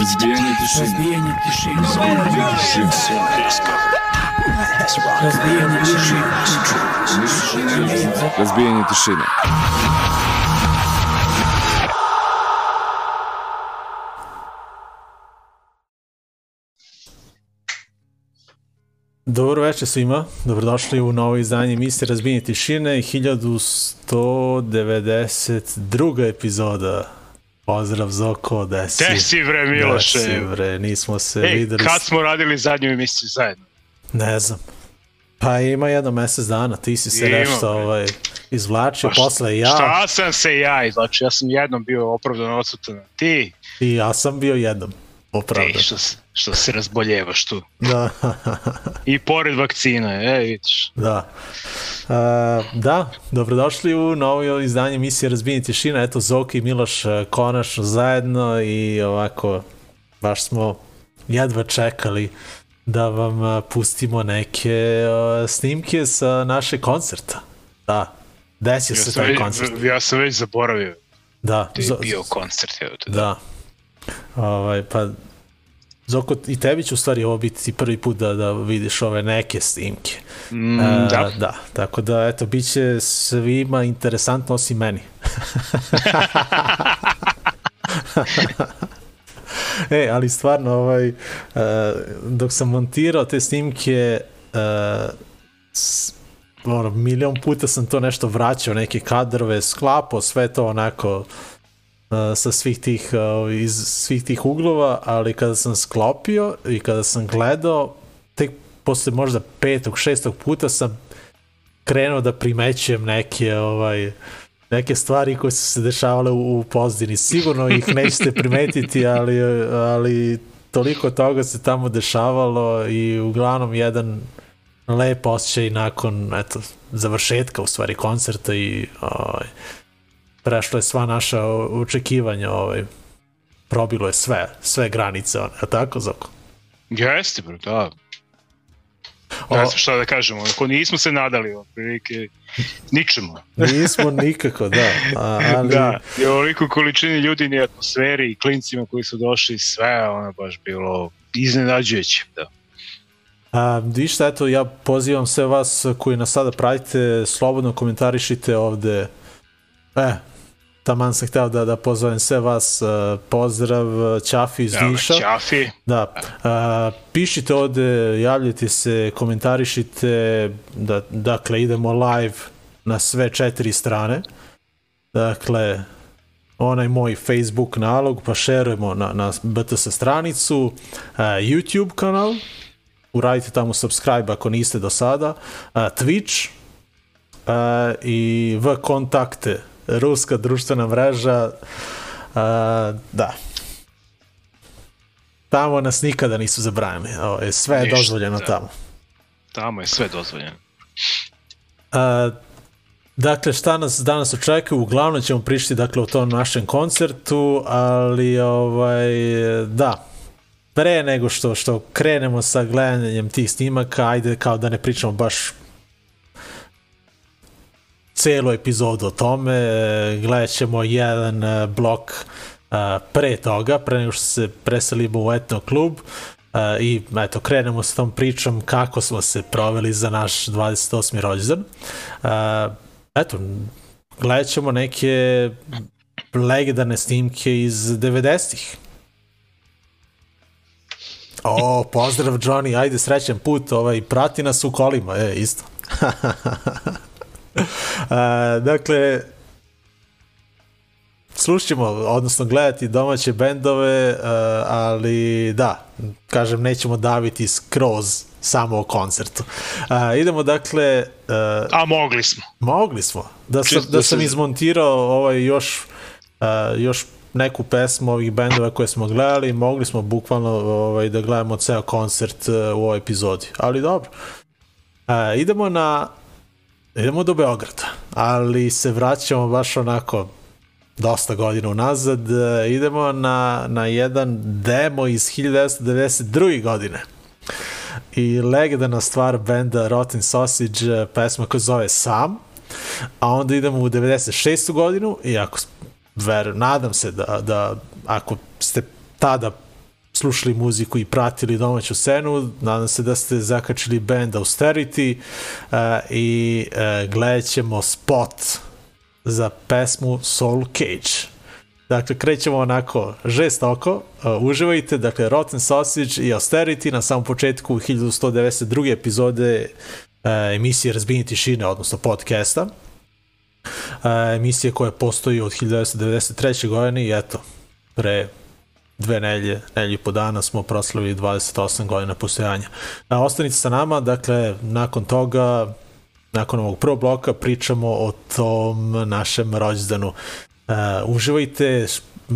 Разбиение тишины. Разбиение тишины. Разбиение тишины. Разбиение тишины. Dobro večer svima, dobrodošli u novo izdanje emisije Razbijenje tišine, 1192. epizoda. Pozdrav Zoko, da si? Gde si bre Miloše? Gde si bre, nismo se Ej, videli. kad smo radili zadnju emisiju zajedno? Ne znam. Pa ima jedno mesec dana, ti si se nešto ovaj, izvlačio, Pa šta- posle ja Šta sam se ja izlačio? Ja sam jednom bio opravdano odsutan. Ti, i ja sam bio jednom. ti Opravdan. što, se- što se razboljevaš tu. Da, I pored vakcina, e, vidiš. da. Uh, da, dobrodošli u novo izdanje emisije Razbijenje tišina. Eto, Zoki i Miloš uh, konačno zajedno i ovako, baš smo jedva čekali da vam uh, pustimo neke uh, snimke sa naše koncerta. Da, desio Ja se taj već, koncert. ja sam već zaboravio Da, da je bio koncert. Evo te. Da. Ovaj, pa, Zoko, i tebi će u stvari ovo biti prvi put da, da vidiš ove neke snimke. Mm, E, da. da. Tako da, eto, bit će svima interesantno osim meni. e, ali stvarno, ovaj, uh, dok sam montirao te snimke, uh, s, ono, milion puta sam to nešto vraćao, neke kadrove, sklapao, sve to onako sa svih tih, uh, iz svih tih uglova, ali kada sam sklopio i kada sam gledao, tek posle možda petog, šestog puta sam krenuo da primećujem neke ovaj neke stvari koje su se dešavale u, u pozdini. Sigurno ih nećete primetiti, ali, ali toliko toga se tamo dešavalo i uglavnom jedan lep osjećaj nakon eto, završetka u stvari koncerta i ovaj, prešlo je sva naša očekivanja ovaj, probilo je sve, sve granice, ono, a tako Zoko? Jeste, bro, da. O- Ne znam šta da kažemo, ako nismo se nadali, otprilike, ničemu. Nismo nikako, da. A, ali, Da, i ovoliko količini ljudi ni atmosferi i klincima koji su došli, sve ono baš bilo iznenađujuće, da. A, ništa, eto, ja pozivam sve vas koji nas sada pratite, slobodno komentarišite ovde. E, taman sam hteo da, da pozovem sve vas. e, Pozdrav, Ćafi iz Niša. Ćafi, Da, a, pišite ovde, javljajte se, komentarišite, da, dakle idemo live na sve četiri strane. Dakle, onaj moj Facebook nalog, pa šerujemo na, na BTS stranicu, a, YouTube kanal, uradite tamo subscribe ako niste do sada, a, Twitch a, i v kontakte, ruska društvena mreža, a, da, Tamo nas nikada nisu zabranili. Je sve je Ništa, dozvoljeno da. tamo. tamo je sve dozvoljeno. A, dakle, šta nas danas očekuje? Uglavnom ćemo pričati dakle, o tom našem koncertu, ali ovaj, da, pre nego što, što krenemo sa gledanjem tih snimaka, ajde kao da ne pričamo baš celu epizodu o tome, gledat ćemo jedan e, blok e, pre toga, pre nego što se preselimo u etno klub e, i eto, krenemo s tom pričom kako smo se proveli za naš 28. rođendan. Eto, gledat ćemo neke legendarne snimke iz 90-ih. O, pozdrav Johnny, ajde srećan put, ovaj, prati nas u kolima, e, isto. A, dakle, slušćemo, odnosno gledati domaće bendove, ali da, kažem, nećemo daviti skroz samo o koncertu. Uh, idemo dakle, uh, A mogli smo. mogli smo, da sam, da da sam izmontirao ovaj još, uh, još neku pesmu ovih bendova koje smo gledali, mogli smo bukvalno ovaj, da gledamo ceo koncert uh, u ovoj epizodi, ali dobro. Uh, idemo na idemo do Beograda, ali se vraćamo baš onako dosta godina unazad. Idemo na, na jedan demo iz 1992. godine. I legendarna stvar benda Rotten Sausage, e, pesma koja zove Sam, a onda idemo u 96. godinu i ako, ver, nadam se da, da ako ste tada slušali muziku i pratili domaću scenu. Nadam se da ste zakačili band Austerity uh, i uh, gledat ćemo spot za pesmu Soul Cage. Dakle, krećemo onako žestoko, uh, uživajte, dakle, Rotten Sausage i Austerity na samom početku 1192. epizode uh, emisije Razbijenje tišine, odnosno podcasta. Uh, emisije koja postoji od 1993. godine i eto, pre dve nelje, nelje po dana smo proslavili 28 godina postojanja. A, ostanite sa nama, dakle, nakon toga, nakon ovog prvog bloka pričamo o tom našem rođendanu. Uh, uživajte,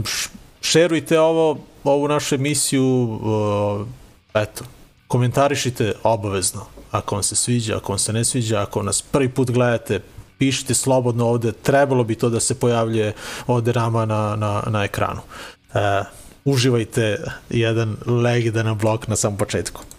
š- šerujte ovo, ovu našu emisiju, uh, eto, komentarišite obavezno ako vam se sviđa, ako vam se ne sviđa, ako nas prvi put gledate, pišite slobodno ovde, trebalo bi to da se pojavljuje ovde nama na, na, na ekranu. Uh, uživajte jedan legendaran blok na samom početku.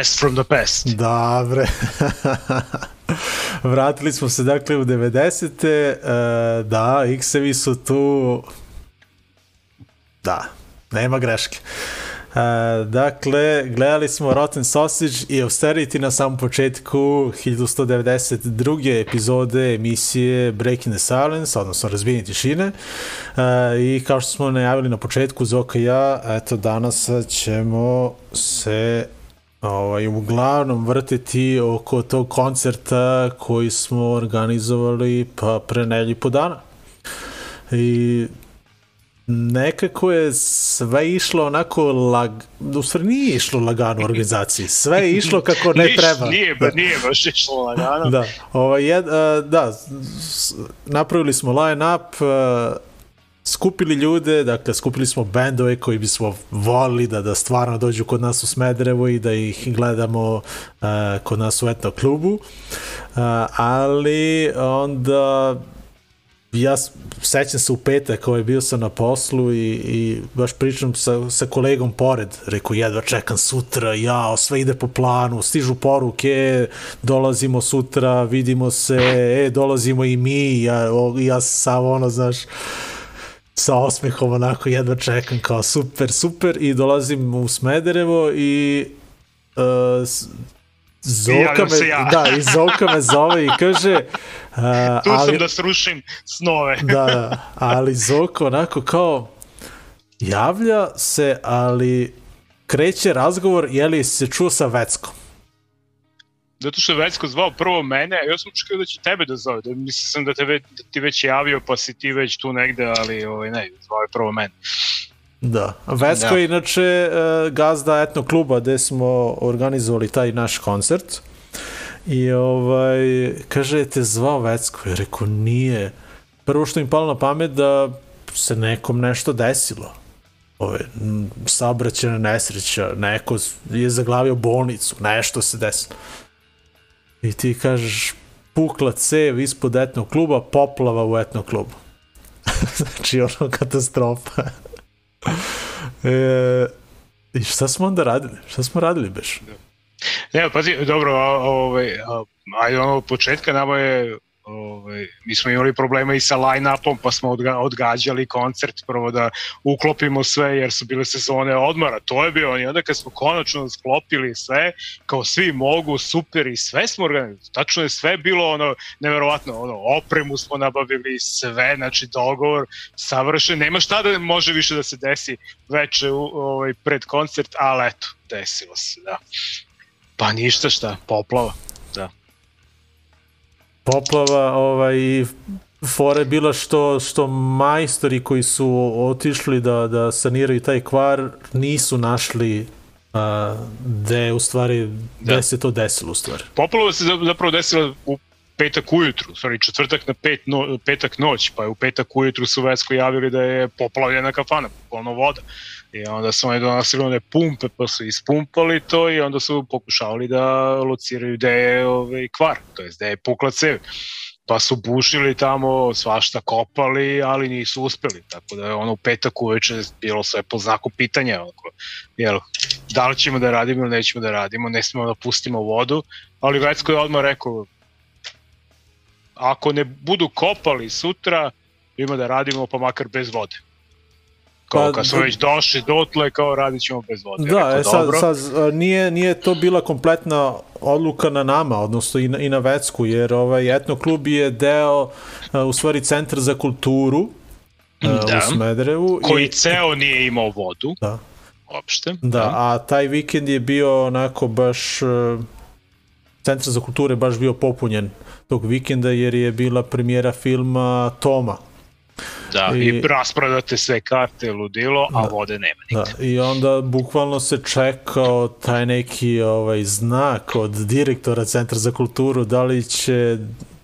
Blast from the past. Dobre. Vratili smo se dakle u 90. E, da, X-evi su tu... Da, nema greške. E, dakle, gledali smo Rotten Sausage i Austerity na samom početku 1192. epizode emisije Breaking the Silence, odnosno Razbijenje tišine. E, I kao što smo najavili na početku, Zoka i ja, eto danas ćemo se ovaj, uglavnom vrtiti oko tog koncerta koji smo organizovali pa pre nelji po dana. I nekako je sve išlo onako lag... u stvari nije išlo lagano u organizaciji. Sve je išlo kako ne Niš, treba. Nije, ba, nije baš išlo lagano. Da, ovaj, jed, uh, da, napravili smo line up, uh, skupili ljude, dakle skupili smo bendove koji bismo volili da, da stvarno dođu kod nas u Smederevo i da ih gledamo uh, kod nas u etno klubu, uh, ali onda ja sećam se u petak, ovaj, bio sam na poslu i, i baš pričam sa, sa kolegom pored, rekao jedva čekam sutra, jao, sve ide po planu, stižu poruke, dolazimo sutra, vidimo se, e, dolazimo i mi, ja, ja sam ono, znaš, sa osmehom onako jedva čekam kao super, super i dolazim u Smederevo i uh, javljam me, ja. da, i Zoka me zove i kaže uh, Tu ali, sam da srušim snove. da, da, ali Zoko onako kao javlja se, ali kreće razgovor, je li se čuo sa Veckom? Zato što je Vecko zvao prvo mene, a ja sam očekio da će tebe da zove. Da, mislio sam da, te ve, da ti već javio, pa si ti već tu negde, ali ovaj, ne, zvao je prvo mene. Da. Vecko Da. je inače uh, gazda etno kluba gde smo organizovali taj naš koncert. I ovaj, kaže, "Je te zvao Vecko? Ja rekao, nije. Prvo što im palo na pamet da se nekom nešto desilo. Ove, m, saobraćajna nesreća, neko je zaglavio bolnicu, nešto se desilo. I ti kažeš, pukla cev ispod etnog kluba, poplava u etnog klubu. znači, ono, katastrofa. e, I šta smo onda radili? Šta smo radili beš? Ne, pazi, dobro, ovaj, ajde ono od početka nama je ovaj, mi smo imali problema i sa line-upom, pa smo odga, odgađali koncert prvo da uklopimo sve jer su bile sezone odmora, to je bio i onda kad smo konačno sklopili sve, kao svi mogu, super i sve smo organizovali, tačno je sve bilo ono, neverovatno, ono, opremu smo nabavili, sve, znači dogovor savršen, nema šta da može više da se desi veče u, ovaj, pred koncert, ali eto, desilo se, da. Pa ništa šta, poplava. Poplava ovaj, fore bila što, što majstori koji su otišli da, da saniraju taj kvar nisu našli a, gde u stvari, gde Da. se to desilo u stvari. Poplava se za- zapravo desila u petak ujutru, stvari četvrtak na pet no, petak noć, pa je u petak ujutru su Vesko javili da je poplavljena kafana, polno voda. I onda su oni donosili one pumpe, pa su ispumpali to i onda su pokušavali da lociraju gde je ovaj, kvar, to jest gde je pukla cev. Pa su bušili tamo, svašta kopali, ali nisu uspeli. Tako da je ono u petak uveče bilo sve po znaku pitanja. Oko, jel, da li ćemo da radimo ili nećemo da radimo, ne smemo da pustimo vodu, ali Vecko je odmah rekao ako ne budu kopali sutra, ima da radimo pa makar bez vode. Kao Pa, kad smo da- već došli dotle, kao radit ćemo bez vode. Da, Rekao, e, sad, dobro. sad a, nije, nije to bila kompletna odluka na nama, odnosno i na, i na Vecku, jer ovaj etno klub je deo, a, u stvari, centar za kulturu a, Da. u Smederevu. Koji i, ceo nije imao vodu, Da. uopšte. Da, a taj vikend je bio onako baš e, centar za kulture baš bio popunjen tog vikenda jer je bila premijera filma Toma. Da, I- i, rasprodate sve karte, ludilo, a Da. vode nema Da, nigde. i onda bukvalno se čekao taj neki ovaj znak od direktora Centra za kulturu da li će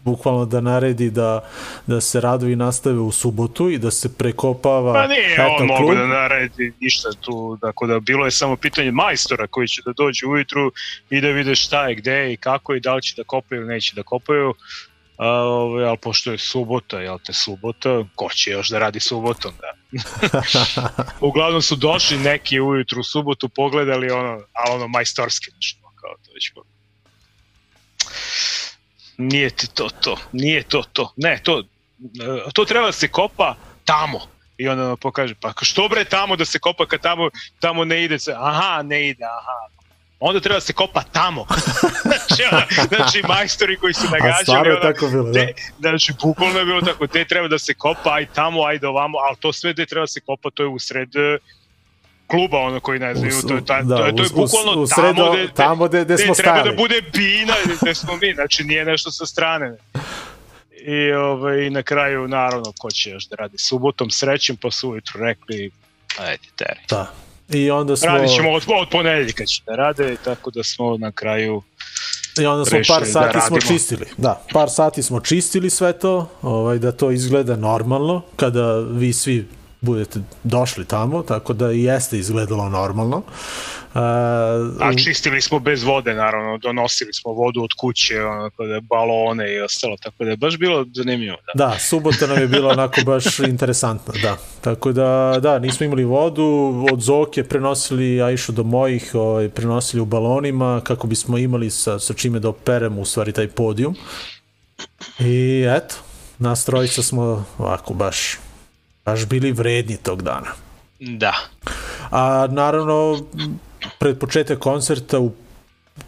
bukvalno da naredi da, da se radovi nastave u subotu i da se prekopava Pa nije on mogu da naredi ništa tu, tako da bilo je samo pitanje majstora koji će da dođe ujutru i da vide šta je, gde je i kako i da li će da kopaju ili neće da kopaju. A, ovaj, ali pošto je subota, jel te subota, ko će još da radi subotom, da. Uglavnom su došli neki ujutru u subotu, pogledali ono, ali ono majstorski, znači, ono, kao to već. Nije ti to to, nije to to, ne, to, e, to treba da se kopa tamo. I onda ono pokaže, pa što bre tamo da se kopa kad tamo, tamo ne ide se, aha, ne ide, aha. Onda treba da se kopa tamo. znači, ono, znači, majstori koji su A nagađali, stvarno je tako bilo, da. te, znači, bukvalno je bilo tako, te treba da se kopa, aj tamo, ajde ovamo, ali to sve gde treba da se kopa, to je usred e, kluba, ono koji ne znaju, to je, ta, da, to je, to je u- u- bukvalno u sredo- tamo gde, tamo gde- gde gde smo treba stali. da bude bina, gde smo mi, znači nije nešto sa strane. I ovaj, na kraju, naravno, ko će još da radi subotom, srećem, pa su ujutru rekli, ajde, teri. Da. I onda smo... Radit ćemo od, od ponedeljka će da rade, tako da smo na kraju I onda smo par da sati smo radimo. čistili. Da, par sati smo čistili sve to, ovaj, da to izgleda normalno, kada vi svi budete došli tamo, tako da jeste izgledalo normalno. Uh, A čistili smo bez vode, naravno, donosili smo vodu od kuće, ono, tako da balone i ostalo, tako da je baš bilo zanimljivo. Da. Da, subota nam je bila onako baš interesantna, da. Tako da, da, nismo imali vodu, od Zoke prenosili, a išao do mojih, ovaj, prenosili u balonima, kako bismo imali sa, sa čime da operemo u stvari taj podijum. I eto, nas trojica smo ovako baš, baš bili vredni tog dana. da. A naravno, pred početak koncerta u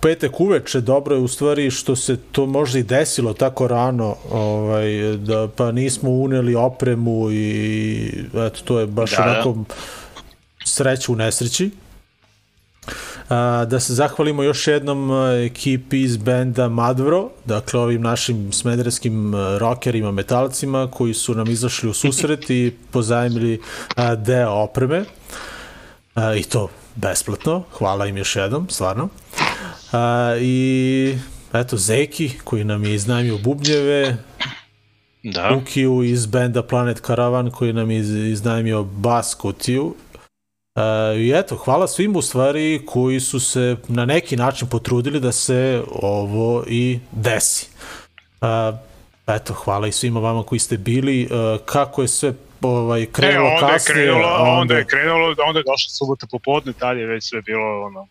petak uveče dobro je u stvari što se to možda i desilo tako rano ovaj, da pa nismo uneli opremu i eto to je baš Da, da, da. onako sreća u nesreći da se zahvalimo još jednom ekipi iz benda Madvro, dakle ovim našim smederskim a, rockerima, metalcima koji su nam izašli u susret i pozajmili deo opreme i to besplatno, hvala im još jednom, stvarno. I eto Zeki koji nam je iznajmio bubnjeve, Da. Ukiju iz benda Planet Caravan koji nam je iz- iznajmio bas kutiju. E, I eto, hvala svim u stvari koji su se na neki način potrudili da se ovo i desi. E, eto, hvala i svima vama koji ste bili. E, kako je sve ovaj, E, krenulo onda je kasnije, krenulo, a onda je krenulo, onda je došla subota popodne, tad je već sve bilo ono,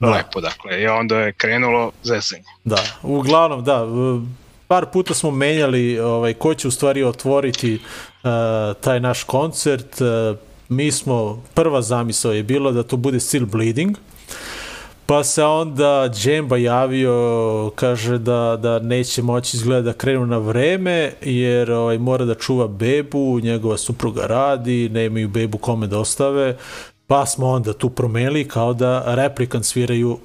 Da. lepo, dakle, i onda je krenulo zezanje. Da, uglavnom, da, par puta smo menjali ovaj, ko će u stvari otvoriti uh, taj naš koncert. Uh, mi smo, prva zamisao je bilo da to bude Still Bleeding, pa se onda Džemba javio, kaže da, da neće moći izgleda da krenu na vreme, jer ovaj, mora da čuva bebu, njegova supruga radi, nemaju bebu kome da ostave, pa smo onda tu promenili kao da Replicant sviraju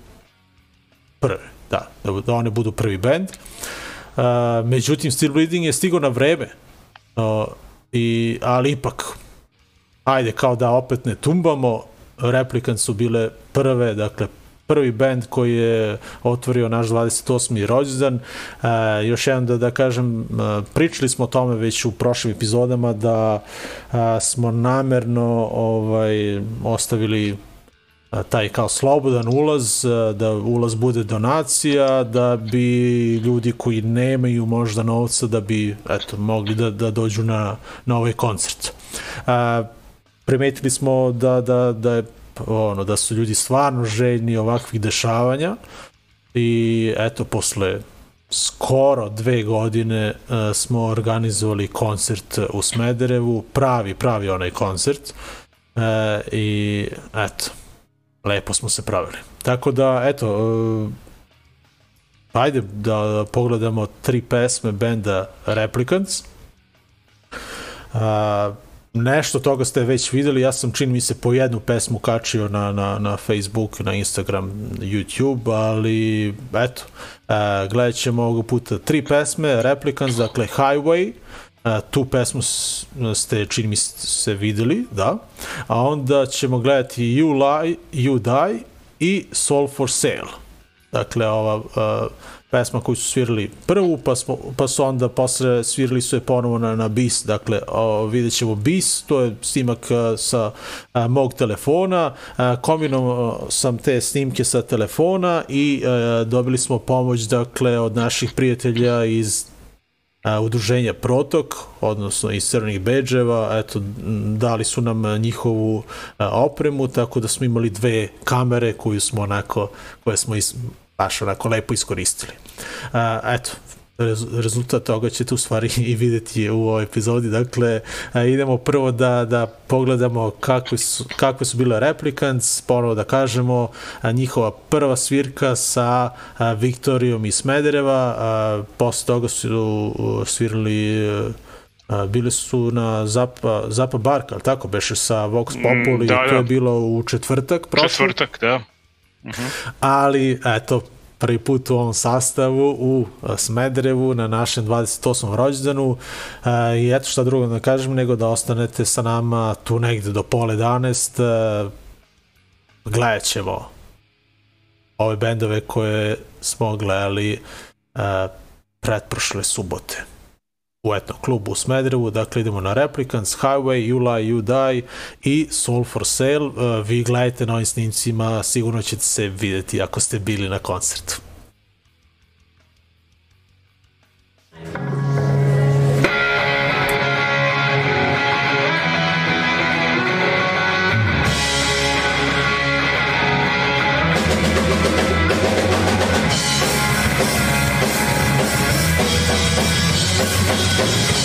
prve, da, da, da one budu prvi band. Uh, međutim, Still Bleeding je stigao na vreme, uh, i, ali ipak, ajde, kao da opet ne tumbamo, Replicant su bile prve, dakle, prvi band koji je otvorio naš 28. rođendan. Uh, još jedan da, da kažem, uh, pričali smo o tome već u prošlim epizodama da uh, smo namerno ovaj, ostavili a, taj kao slobodan ulaz, a, da ulaz bude donacija, da bi ljudi koji nemaju možda novca da bi eto, mogli da, da dođu na, na ovaj koncert. A, primetili smo da, da, da, je, ono, da su ljudi stvarno željni ovakvih dešavanja i eto posle skoro dve godine uh, smo organizovali koncert u Smederevu, pravi, pravi onaj koncert uh, i eto, lepo smo se pravili. Tako da, eto, uh, ajde da pogledamo tri pesme benda Replicants. Uh, nešto toga ste već videli, ja sam čini mi se po jednu pesmu kačio na, na, na Facebook, na Instagram, YouTube, ali eto, uh, gledat ćemo ovog puta tri pesme, Replicants, dakle Highway, Uh, tu pesmu ste, čini mi se, videli, da. A onda ćemo gledati You Lie, You Die i Soul for Sale. Dakle, ova uh, pesma koju su svirali prvu, pa, smo, pa su onda posle svirali su je ponovo na, na bis, dakle, o, vidjet ćemo bis, to je snimak uh, sa uh, mog telefona, uh, kombinovao sam te snimke sa telefona i uh, dobili smo pomoć, dakle, od naših prijatelja iz a, udruženja Protok, odnosno iz crvenih beđeva, eto, dali su nam a, njihovu a, opremu, tako da smo imali dve kamere koju smo onako, koje smo is, baš onako lepo iskoristili. A, eto, rez- rezultat toga ćete u stvari i videti u ovoj epizodi. Dakle, idemo prvo da, da pogledamo kakve su, kakve su bile Replicants, ponovo da kažemo njihova prva svirka sa Viktorijom iz Smedereva, posle toga su svirali bili su na Zapa, Zapa Barka, ali tako, beše sa Vox Populi, da, to da. je bilo u četvrtak prošli Četvrtak, da. Ali eto, prvi put u ovom sastavu u a, Smederevu na našem 28. rođendanu. A, i eto šta drugo da kažem nego da ostanete sa nama tu negde do pole 11 a, gledat ćemo ove bendove koje smo gledali pretprošle subote u etnom klubu u Smederevu, dakle idemo na Replicants, Highway, You Lie, You Die i Soul for Sale. Uh, vi gledajte na ovim snimcima, sigurno ćete se videti ako ste bili na koncertu. Sunshine wakes me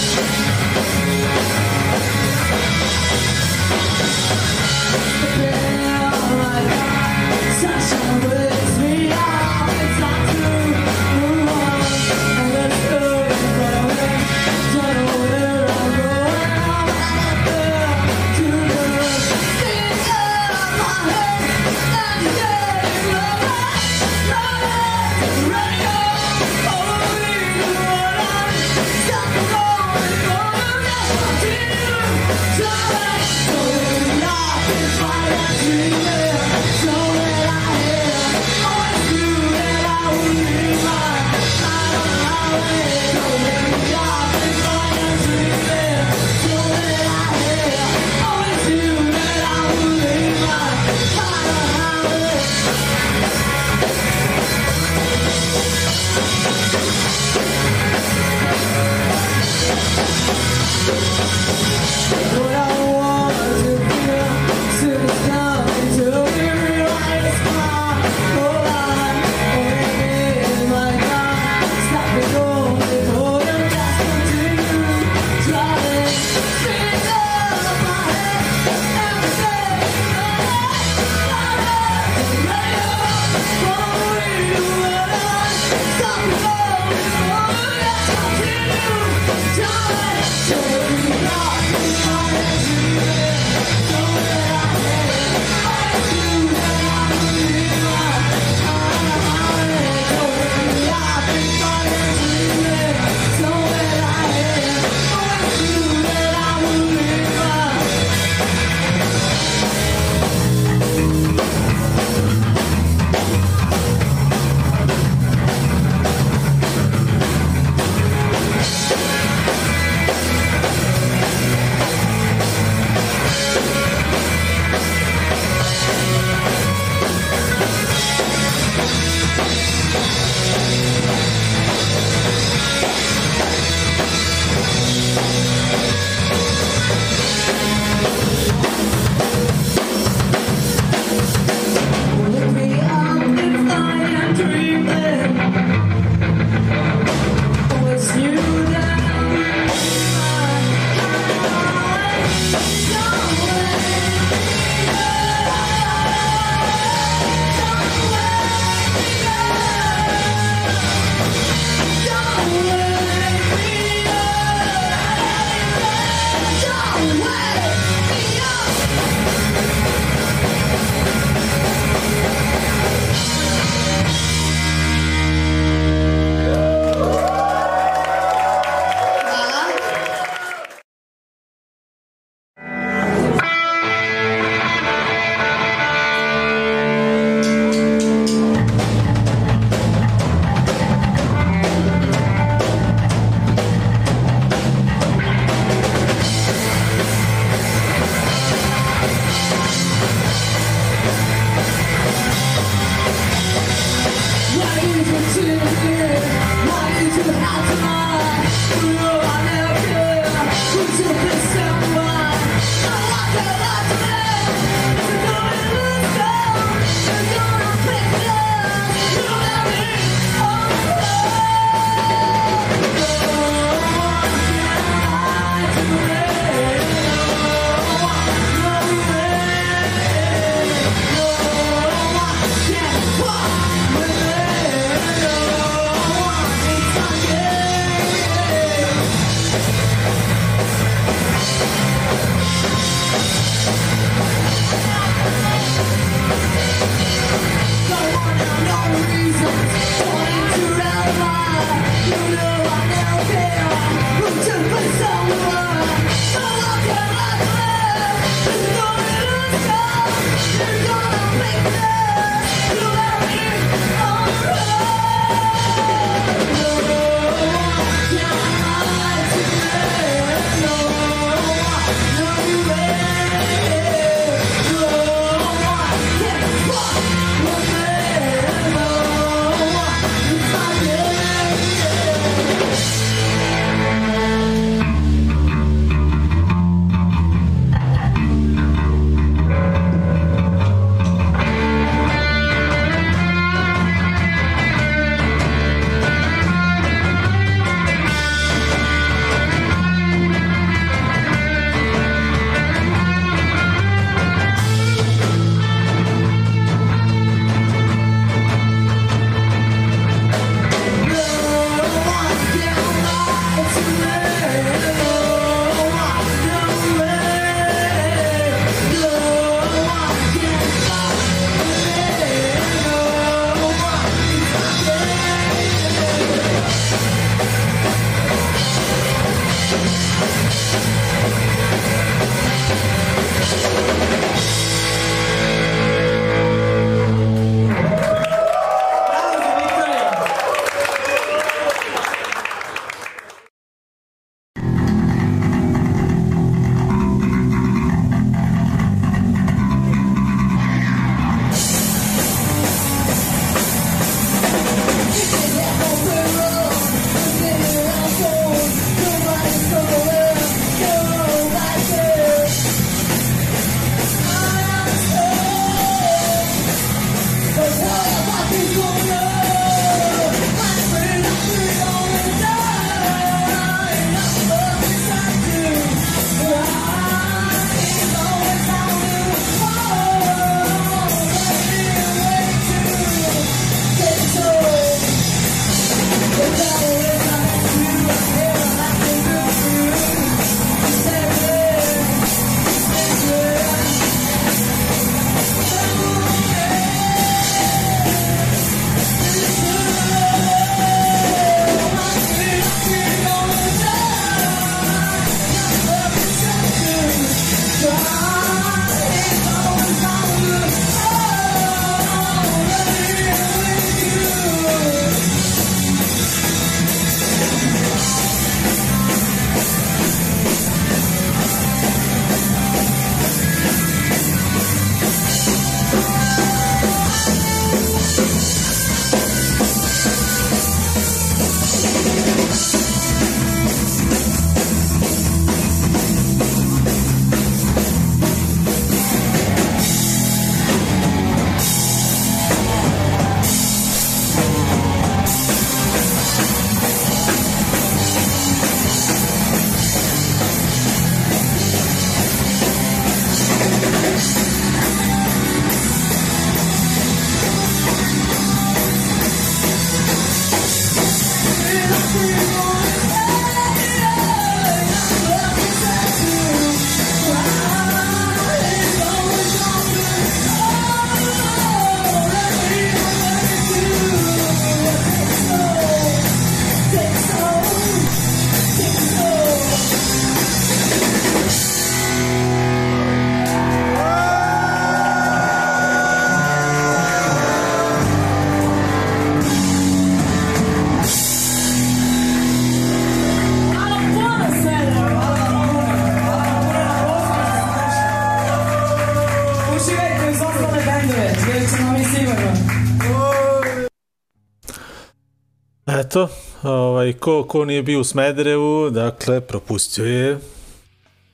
ovaj, ko, ko nije bio u Smederevu, dakle, propustio je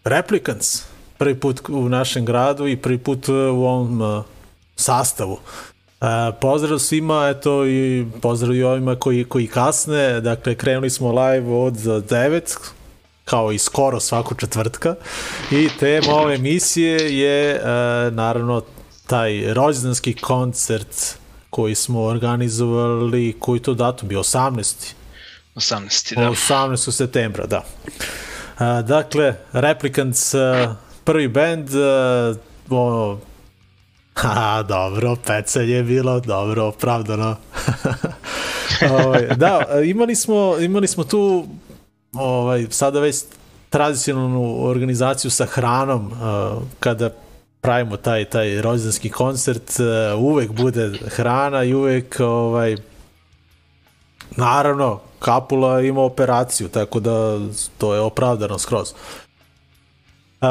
Replicants. Prvi put u našem gradu i prvi put u ovom uh, sastavu. E, pozdrav svima, eto i pozdrav i ovima koji, koji kasne, dakle krenuli smo live od 9, kao i skoro svaku četvrtka i tema ove emisije je e, naravno taj rođendanski koncert koji smo organizovali, koji to datum bio 18. 18. da. 18. septembra, da. A, dakle, Replicants, a, prvi band, a, ono, Ha, dobro, pecanje je bilo, dobro, opravdano. ovaj, da, imali smo, imali smo tu ovaj, sada već tradicionalnu organizaciju sa hranom uh, kada pravimo taj taj rođendanski koncert uh, uvek bude hrana i uvek ovaj naravno Kapula ima operaciju tako da to je opravdano skroz uh,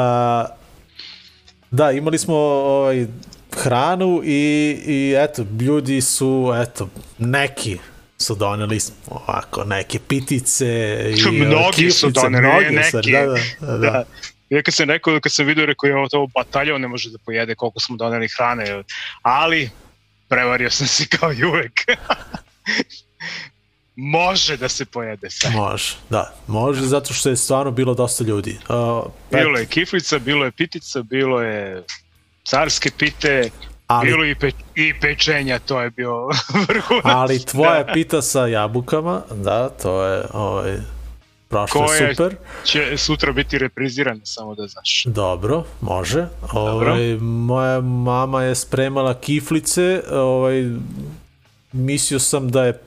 da imali smo ovaj hranu i, i eto ljudi su eto neki su doneli ovako neke pitice i Mnogi kiflice, su doneli, mnogi neki. su, da, da, da, da. Ja kad sam rekao, kad sam vidio, rekao je to bataljon ne može da pojede koliko smo doneli hrane, ali prevario sam se kao i uvek. može da se pojede sve. Može, da, može zato što je stvarno bilo dosta ljudi. Uh, Bilo je kiflica, bilo je pitica, bilo je carske pite, ali, bilo i, pe, i pečenja, to je bio vrhunac. ali tvoja pita sa jabukama, da, to je ovaj, prošlo Koje super. će sutra biti reprizirana, samo da znaš. Dobro, može. Ovaj, moja mama je spremala kiflice, ovaj, mislio sam da je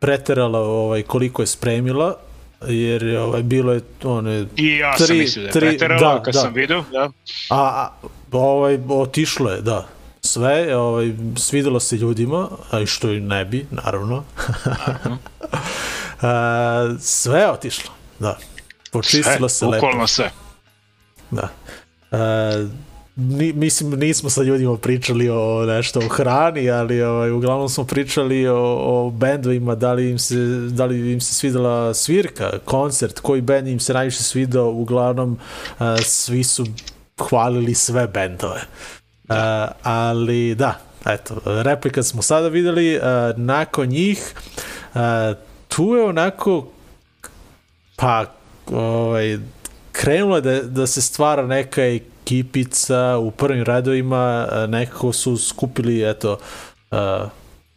preterala ovaj, koliko je spremila, jer je, ovaj, bilo je one, I ja sam Tri- mislio da je tri- preteralo da, kad da. sam video, da. a, a ovaj, otišlo je, da. Sve, ovaj, svidelo se ljudima, a i što i ne bi, naravno. a, sve je otišlo, da. Počistilo se Sve, lepo. Ukolno sve. Da. E, ni, mislim, nismo sa ljudima pričali o nešto o hrani, ali ovaj, uglavnom smo pričali o, o bendovima, da li, im se, da li im se svidela svirka, koncert, koji bend im se najviše svidao, uglavnom e, svi su hvalili sve bendove. E, ali da, eto, replika smo sada videli, e, nakon njih e, tu je onako pa ovaj, krenulo je da, da se stvara neka ekipica u prvim redovima, a, nekako su skupili eto uh,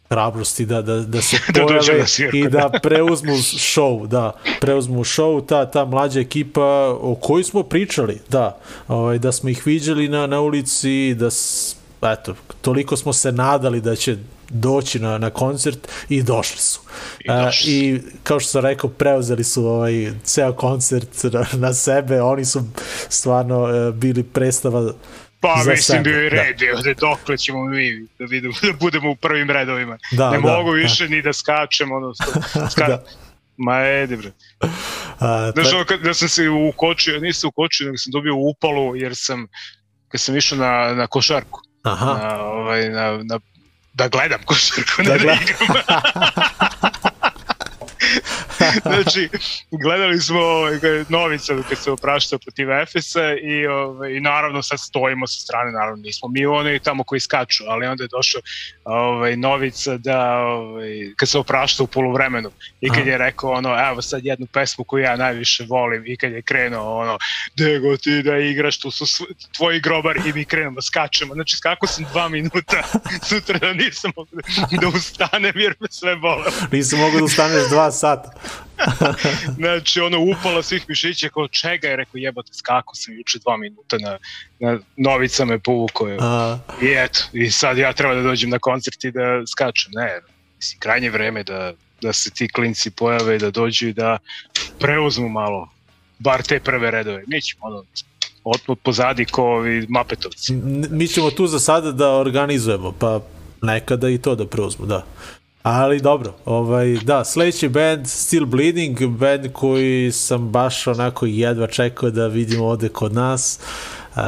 hrabrosti da, da, da se Da pojave svirku, i da preuzmu show, da, preuzmu show, ta, ta mlađa ekipa o kojoj smo pričali, da, ovaj, da smo ih viđali na, na ulici, da s, eto, toliko smo se nadali da će doći na, na koncert i došli su. I došli su. I kao što sam rekao, preuzeli su ovaj ceo koncert na, na sebe, oni su stvarno e, bili predstava Pa za mislim sebe, bio da. red, da. dokle ćemo mi da vidimo da budemo u prvim redovima. Da, ne da, mogu da. više ni da skačem, ono, ska... Da. Ma ede bre. A, Znaš, ta- ono, kad, da sam se ukočio, nisam ukočio, nego sam dobio upalu, jer sam, kad sam išao na, na košarku, aha, na, ovaj, na, na, da gledam košarku, ne da igram. znači, gledali smo ovaj, kad Novica kad se opraštao protiv Efesa i, ovaj, i naravno sad stojimo sa strane, naravno nismo mi oni tamo koji skaču, ali onda je došao ovaj, Novica da, ovaj, kad se opraštao u polovremenu i kad Aha. je rekao ono, evo sad jednu pesmu koju ja najviše volim i kad je krenuo ono, dego ti da igraš, tu su sv- tvoji grobari i mi krenemo, skačemo, znači skako sam dva minuta, sutra da nisam mogu da, da ustanem jer me sve bole. nisi mogu da ustaneš dva sata. Znači, ono, upala svih mišića, kao čega je rekao, jebote, skako sam juče dva minuta na, na novica me povukao. A, I eto, i sad ja treba da dođem na koncert i da skačem. Ne, mislim, krajnje vreme da, da se ti klinci pojave i da dođu i da preuzmu malo, bar te prve redove. Mi ćemo, ono, otpod pozadi ko ovi mapetovci. mi ćemo tu za sada da organizujemo, pa nekada i to da preuzmu, da. Ali dobro, ovaj, da, sledeći band Still Bleeding, band koji sam baš onako jedva čekao da vidimo ovde kod nas. Uh,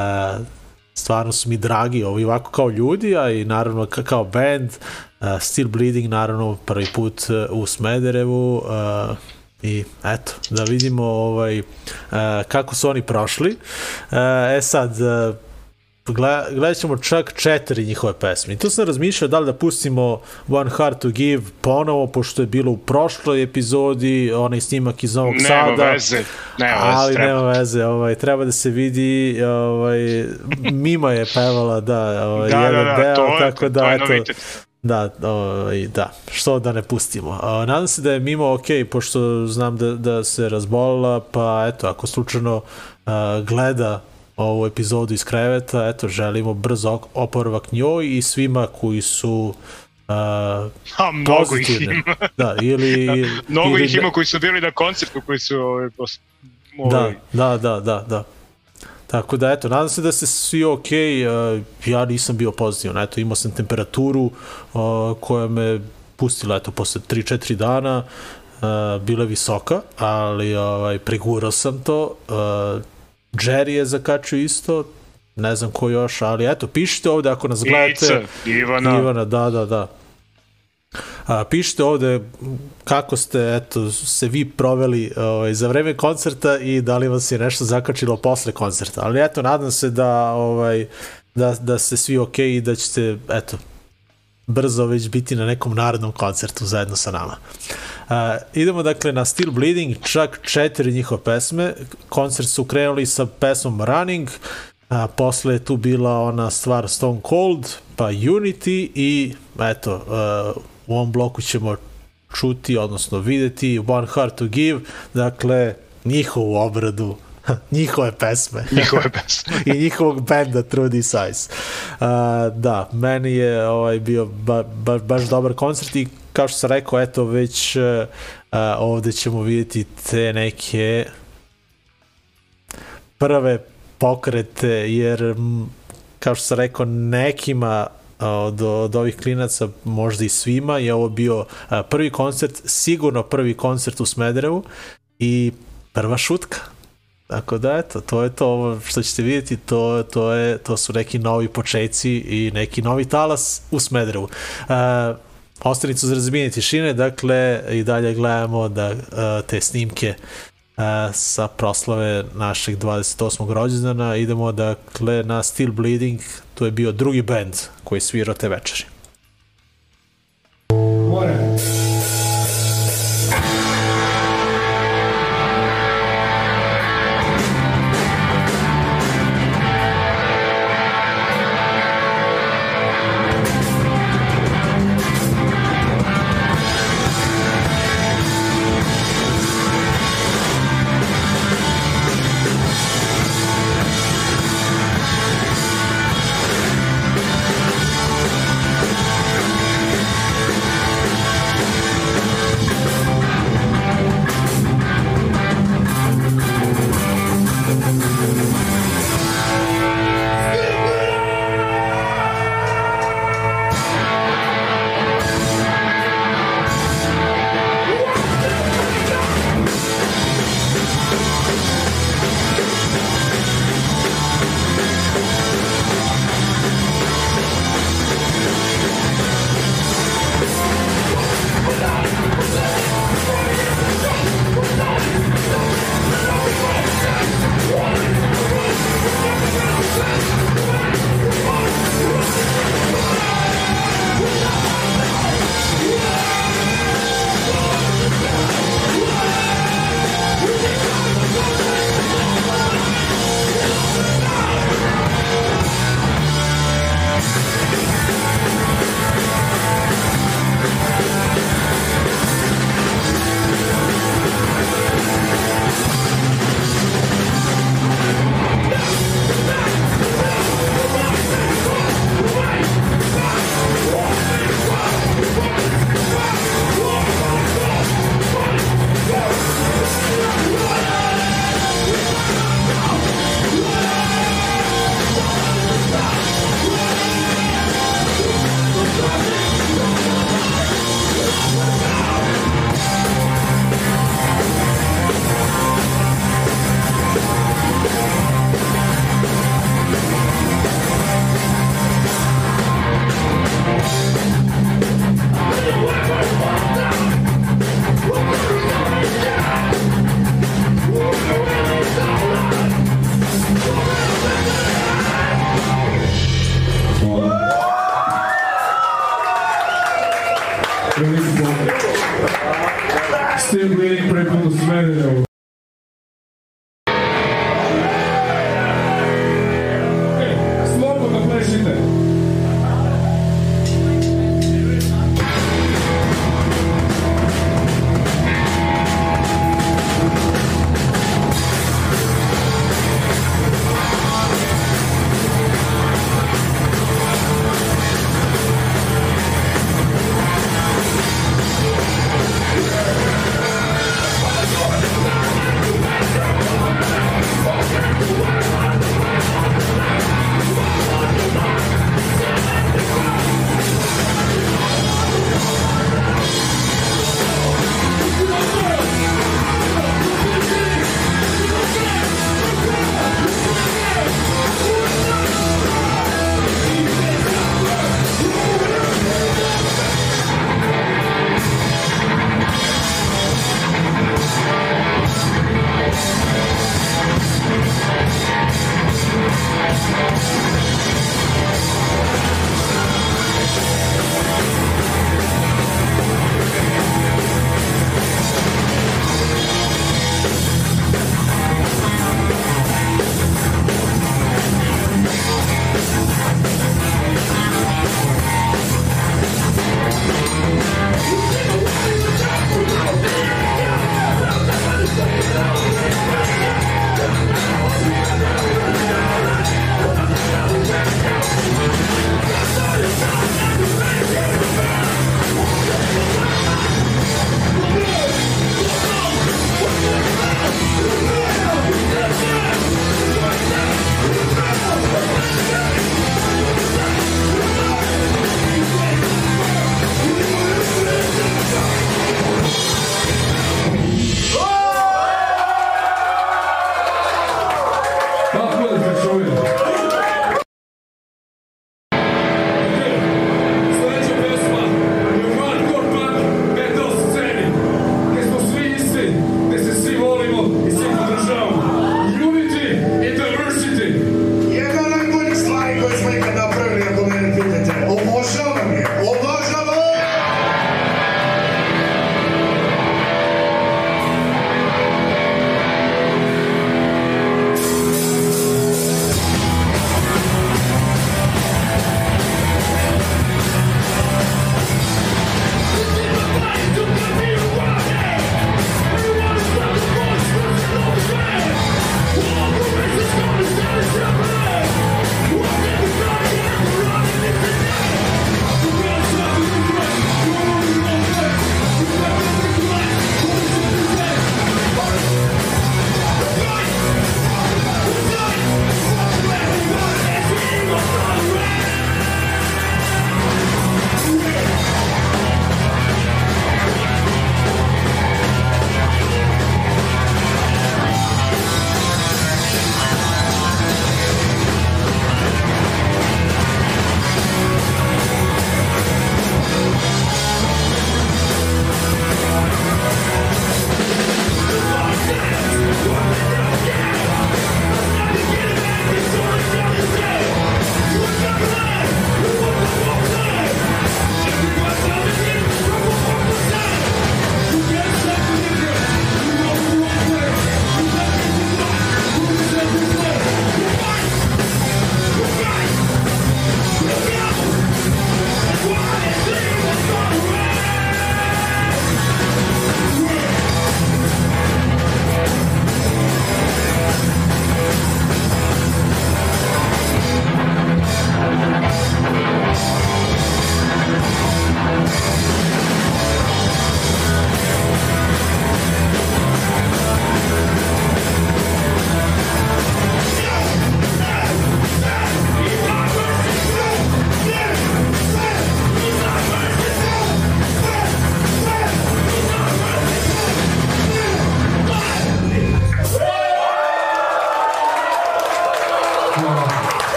stvarno su mi dragi, ovi ovako kao ljudi, a i naravno ka- kao band, uh, Still Bleeding naravno prvi put uh, u Smederevu, uh, i eto, da vidimo ovaj, uh, kako su oni prošli. Uh, e sad, uh, gledat ćemo čak četiri njihove pesme. I tu sam razmišljao da li da pustimo One Heart to Give ponovo, pošto je bilo u prošloj epizodi, onaj snimak iz Novog Nema Sada. veze, nema veze, ali treba. nema veze, ovaj, treba da se vidi, ovaj, Mima je pevala, da, ovaj, Da, da, jedan da, deo, to je, tako da, to je eto, da, ovaj, da, što da ne pustimo. A, nadam se da je Mimo ok, pošto znam da, da se razbolila, pa eto, ako slučajno a, gleda ovu epizodu iz kreveta, eto, želimo brzo oporavak njoj i svima koji su a, A mnogo ih pozitivne. ima. Da, ili... Mnogo ili ih ima koji su bili na koncertu, koji su ovaj, pos, Da, ovaj, da, da, da, da. Tako da, eto, nadam se da ste svi ok, uh, ja nisam bio pozitivan, eto, imao sam temperaturu uh, koja me pustila, eto, posle 3-4 dana, uh, bila je visoka, ali ovaj, pregurao sam to, uh, Jerry je zakačio isto, ne znam ko još, ali eto, pišite ovde ako nas gledate. Ica, Ivana, Ivana, da, da, da. A, pišite ovde kako ste eto, se vi proveli ovaj, za vreme koncerta i da li vas je nešto zakačilo posle koncerta. Ali eto, nadam se da, ovaj, da, da ste svi ok i da ćete eto, brzo već biti na nekom narednom koncertu zajedno sa nama. Uh, idemo dakle na Still Bleeding, čak četiri njihove pesme. Koncert su krenuli sa pesmom Running, a posle je tu bila ona stvar Stone Cold, pa Unity i eto, uh, u ovom bloku ćemo čuti, odnosno videti One Heart to Give, dakle njihovu obradu njihove pesme njihove pesme. i njihovog benda True Size. Uh, da, meni je ovaj bio ba, ba, baš dobar koncert i kao što sam rekao, eto već uh, ovde ćemo vidjeti te neke prve pokrete, jer kao što sam rekao, nekima od, od ovih klinaca, možda i svima, je ovo bio prvi koncert, sigurno prvi koncert u Smederevu i prva šutka. Tako da, eto, to je to ovo što ćete vidjeti, to, to, je, to su neki novi početci i neki novi talas u Smederevu. Uh, Ostanicu za razbijenje tišine, dakle, i dalje gledamo da uh, te snimke uh, sa proslave našeg 28. rođendana. Idemo, dakle, na Still Bleeding, to je bio drugi band koji svirao te večeri. More.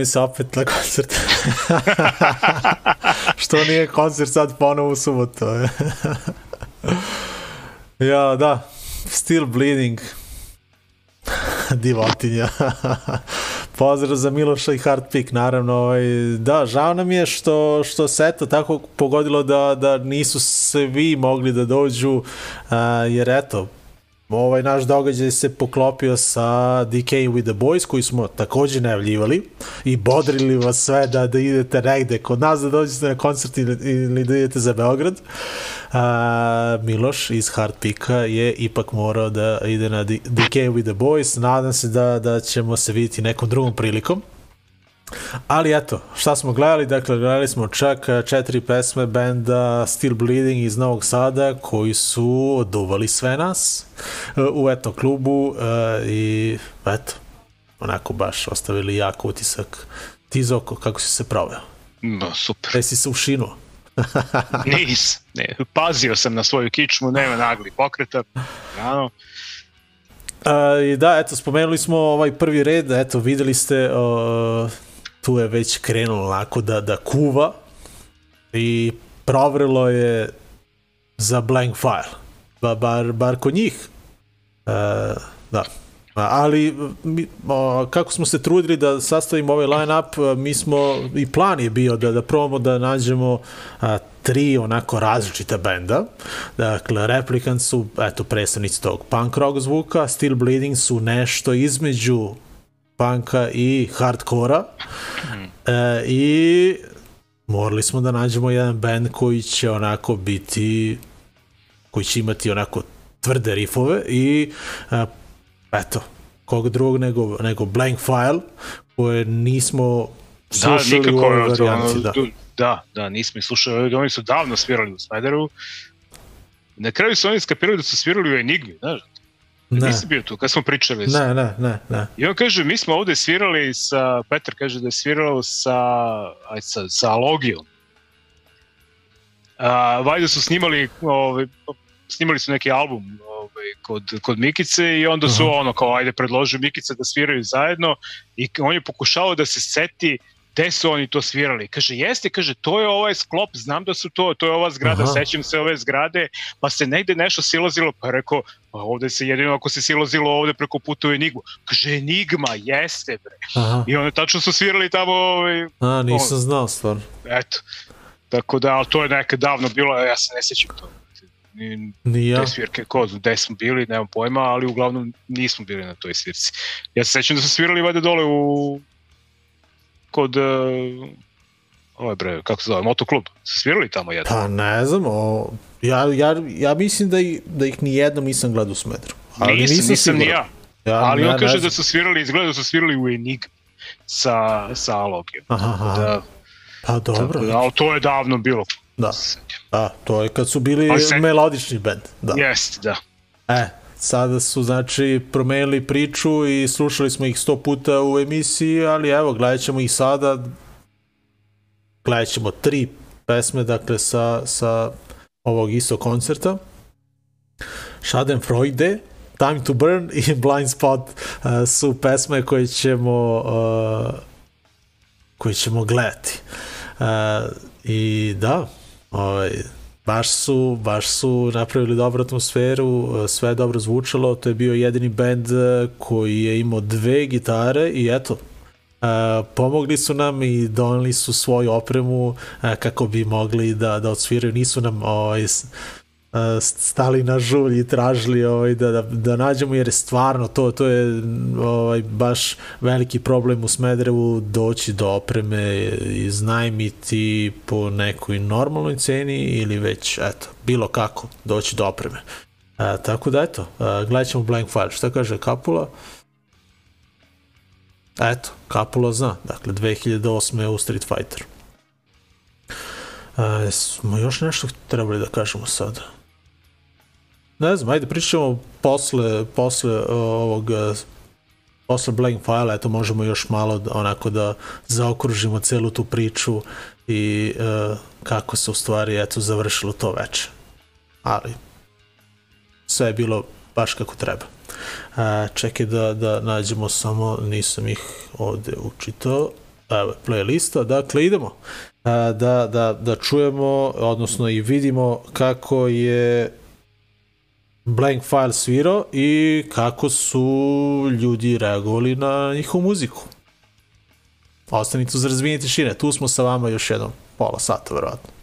Mi se opet na koncert. Što nije koncert sad ponovo u subotu. ja, da. Still bleeding. Divotinja. Pozdrav za Miloša i Hard Pick, naravno. Ovaj, da, žao nam je što, što se eto tako pogodilo da, da nisu svi mogli da dođu, a, jer eto, ovaj naš događaj se poklopio sa DK with the Boys koji smo takođe najavljivali i bodrili vas sve da, da idete negde kod nas da dođete na koncert ili, ili da idete za Beograd. A, Miloš iz Hard Pika je ipak morao da ide na DK with the Boys. Nadam se da, da ćemo se vidjeti nekom drugom prilikom. Ali eto, šta smo gledali? Dakle, gledali smo čak eh, četiri pesme benda Still Bleeding iz Novog Sada koji su oduvali sve nas eh, u eto klubu eh, i eto, onako baš ostavili jak utisak. Ti Zoko, kako si se proveo? No, super. Gde si se ušinuo? Nis, ne, pazio sam na svoju kičmu, nema nagli pokreta. Ano, A, I da, eto, spomenuli smo ovaj prvi red, eto, videli ste, uh, tu je već krenulo onako da, da kuva i provrelo je za blank file, ba, bar, bar kod njih. Uh, da. Ali mi, o, kako smo se trudili da sastavimo ovaj line-up, mi smo, i plan je bio da, da probamo da nađemo a, tri onako različita benda. Dakle, Replicant su, eto, predstavnici tog punk rock zvuka, Still Bleeding su nešto između punka i hardkora. E, I morali smo da nađemo jedan band koji će onako biti koji će imati onako tvrde rifove i a, eto, kog drugog nego, nego Blank File koje nismo da, slušali u nikako, ovoj ono, Da. da, da, nismo slušali, oni su davno svirali u Smederu. Na kraju su oni skapirali da su svirali u Enigmi, znaš, Ne, nisi bio tu, kad smo pričali. ne, ne, ne, ne. I on kaže, mi smo ovde svirali sa, Petar kaže da je svirao sa, aj, sa, sa Alogijom. A, valjda su snimali, ovaj, snimali su neki album ovaj, kod, kod Mikice i onda su Aha. ono kao, ajde, predložio Mikice da sviraju zajedno i on je pokušao da se seti gde su oni to svirali. Kaže, jeste, kaže, to je ovaj sklop, znam da su to, to je ova zgrada, Aha. sećam se ove zgrade, pa se negde nešto silazilo, pa je rekao, pa ovde se jedino ako se silazilo ovde preko puta u Enigmu. Kaže, Enigma, jeste bre. Aha. I onda tačno su svirali tamo, ovaj, A, nisam znao stvarno. eto. Tako da, ali to je nekad davno bilo, ja se ne sećam to. Ni, Ni ja. te svirke, ko, gde smo bili, nemam pojma, ali uglavnom nismo bili na toj svirci. Ja se sećam da su svirali valjda dole u kod uh, ovaj bre, kako se zove, motoklub. Svirali tamo jedno. Pa ne znam, o, ja, ja, ja mislim da, ih, da ih ni jednom nisam gledao u Smedru. Ali nisam, nisam, nisam ni ja. ja Ali ja on ne kaže da su svirali, izgleda da su svirali u Enigmi sa, sa Alogijom. Aha, aha. Da, Pa dobro, da, ali to je davno bilo. da. Da, to je kad su bili se- melodični band. Da. Jeste, da. E, sada su znači promenili priču i slušali smo ih sto puta u emisiji, ali evo, gledat ćemo ih sada. Gledat ćemo tri pesme, dakle, sa, sa ovog istog koncerta. Schadenfreude, Time to Burn i Blind Spot uh, su pesme koje ćemo uh, koje ćemo gledati. Uh, I da, ovaj, baš su, baš su napravili dobru atmosferu, sve je dobro zvučalo, to je bio jedini band uh, koji je imao dve gitare i eto, Uh, pomogli su nam i doneli su svoju opremu uh, kako bi mogli da, da odsviraju. Nisu nam ovaj, uh, stali na žulj i tražili ovaj, da, da, da nađemo jer je stvarno to, to je ovaj, baš veliki problem u Smederevu doći do opreme i iznajmiti po nekoj normalnoj ceni ili već eto, bilo kako doći do opreme. Uh, tako da eto, uh, gledat ćemo Blank File. Šta kaže Kapula? Eto, Kapula zna. Dakle, 2008. u Street Fighter. E, smo još nešto trebali da kažemo sada? Ne znam, ajde pričamo posle, posle uh, ovog uh, posle Blank File, eto možemo još malo da, onako da zaokružimo celu tu priču i uh, kako se u stvari eto završilo to veče. Ali sve je bilo baš kako treba. A, čekaj da, da nađemo samo, nisam ih ovde učitao. Evo, playlista, dakle idemo a, da, da, da čujemo, odnosno i vidimo kako je Blank File svirao i kako su ljudi reagovali na njihovu muziku. Ostanite uz razvijenje tišine, tu smo sa vama još jednom pola sata, verovatno.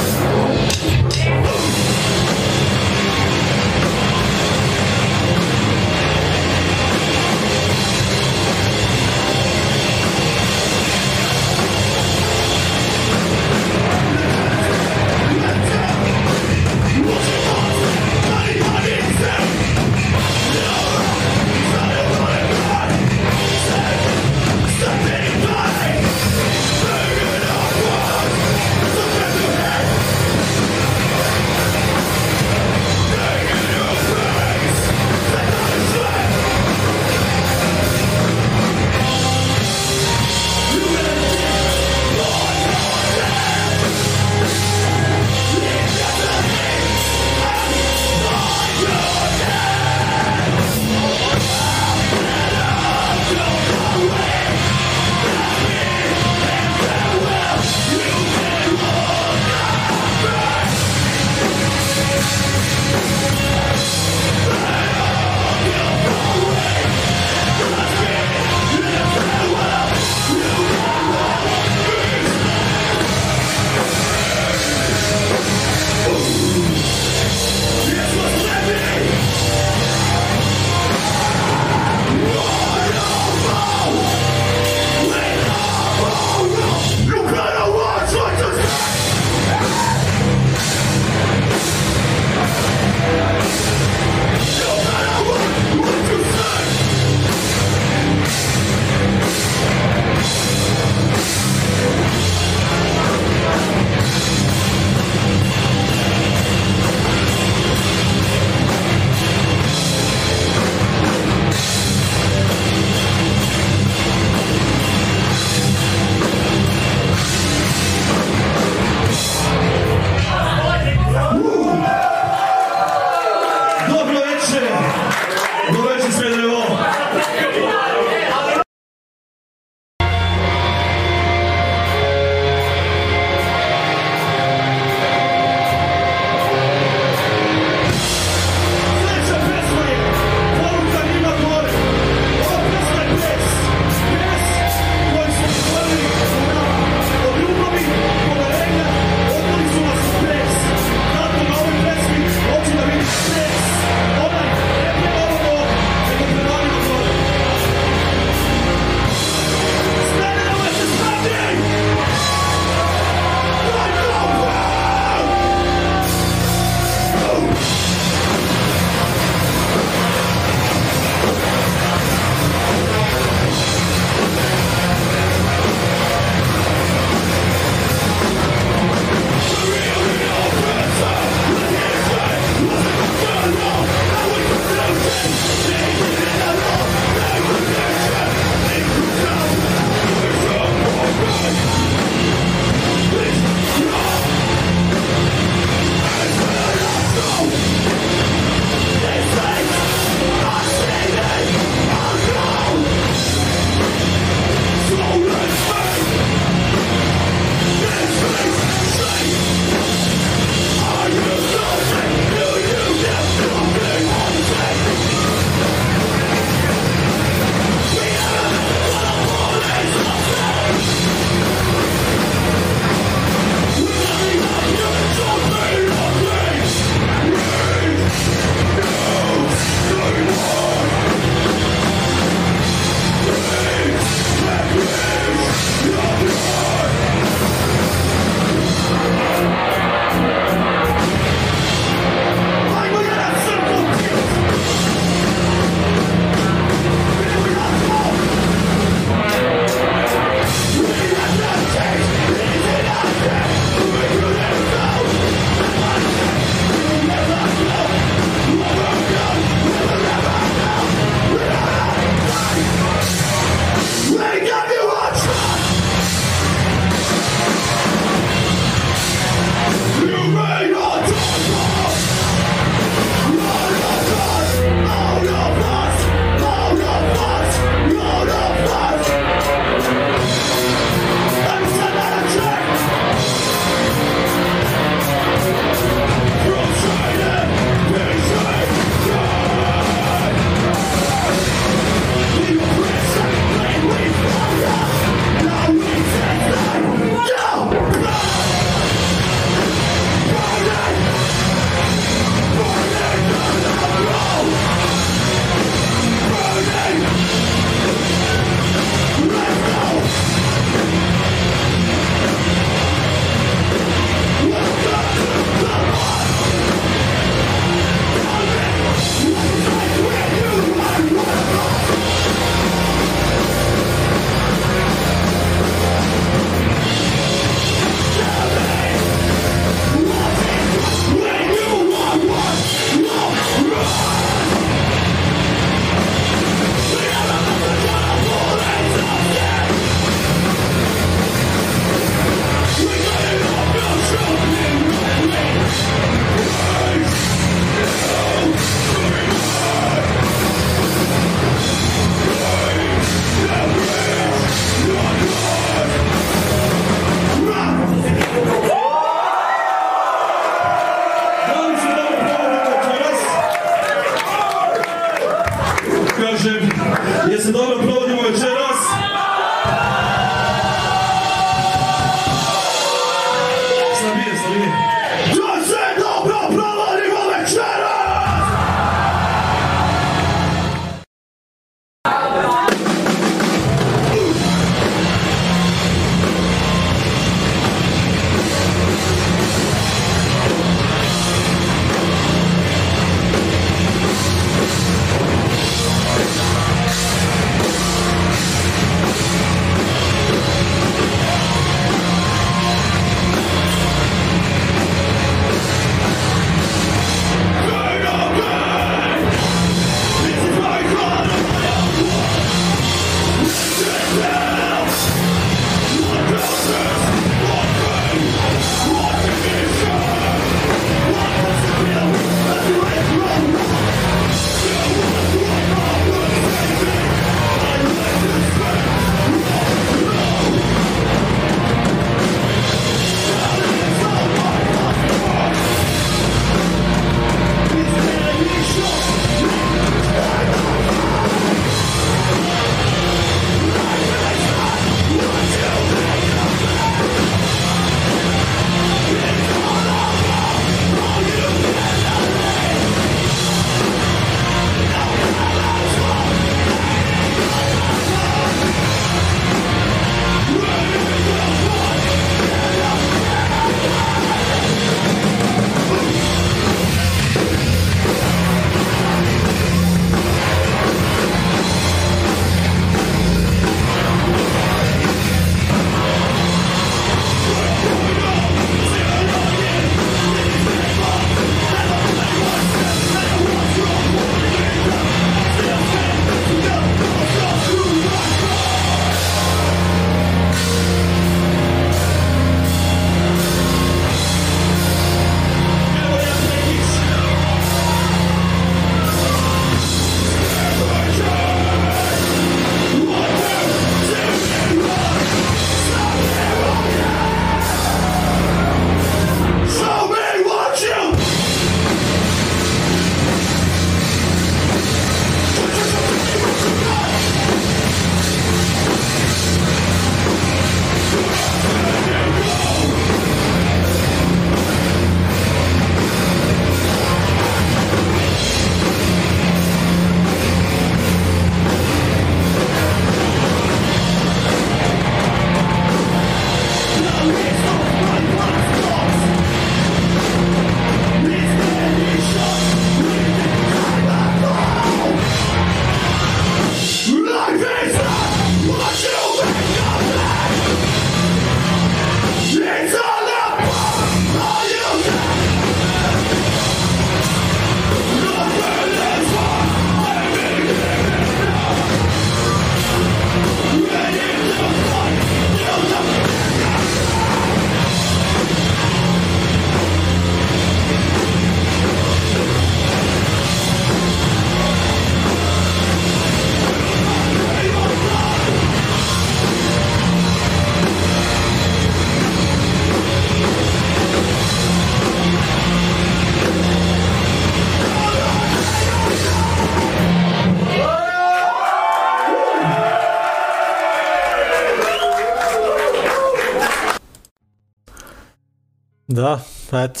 Da, eto.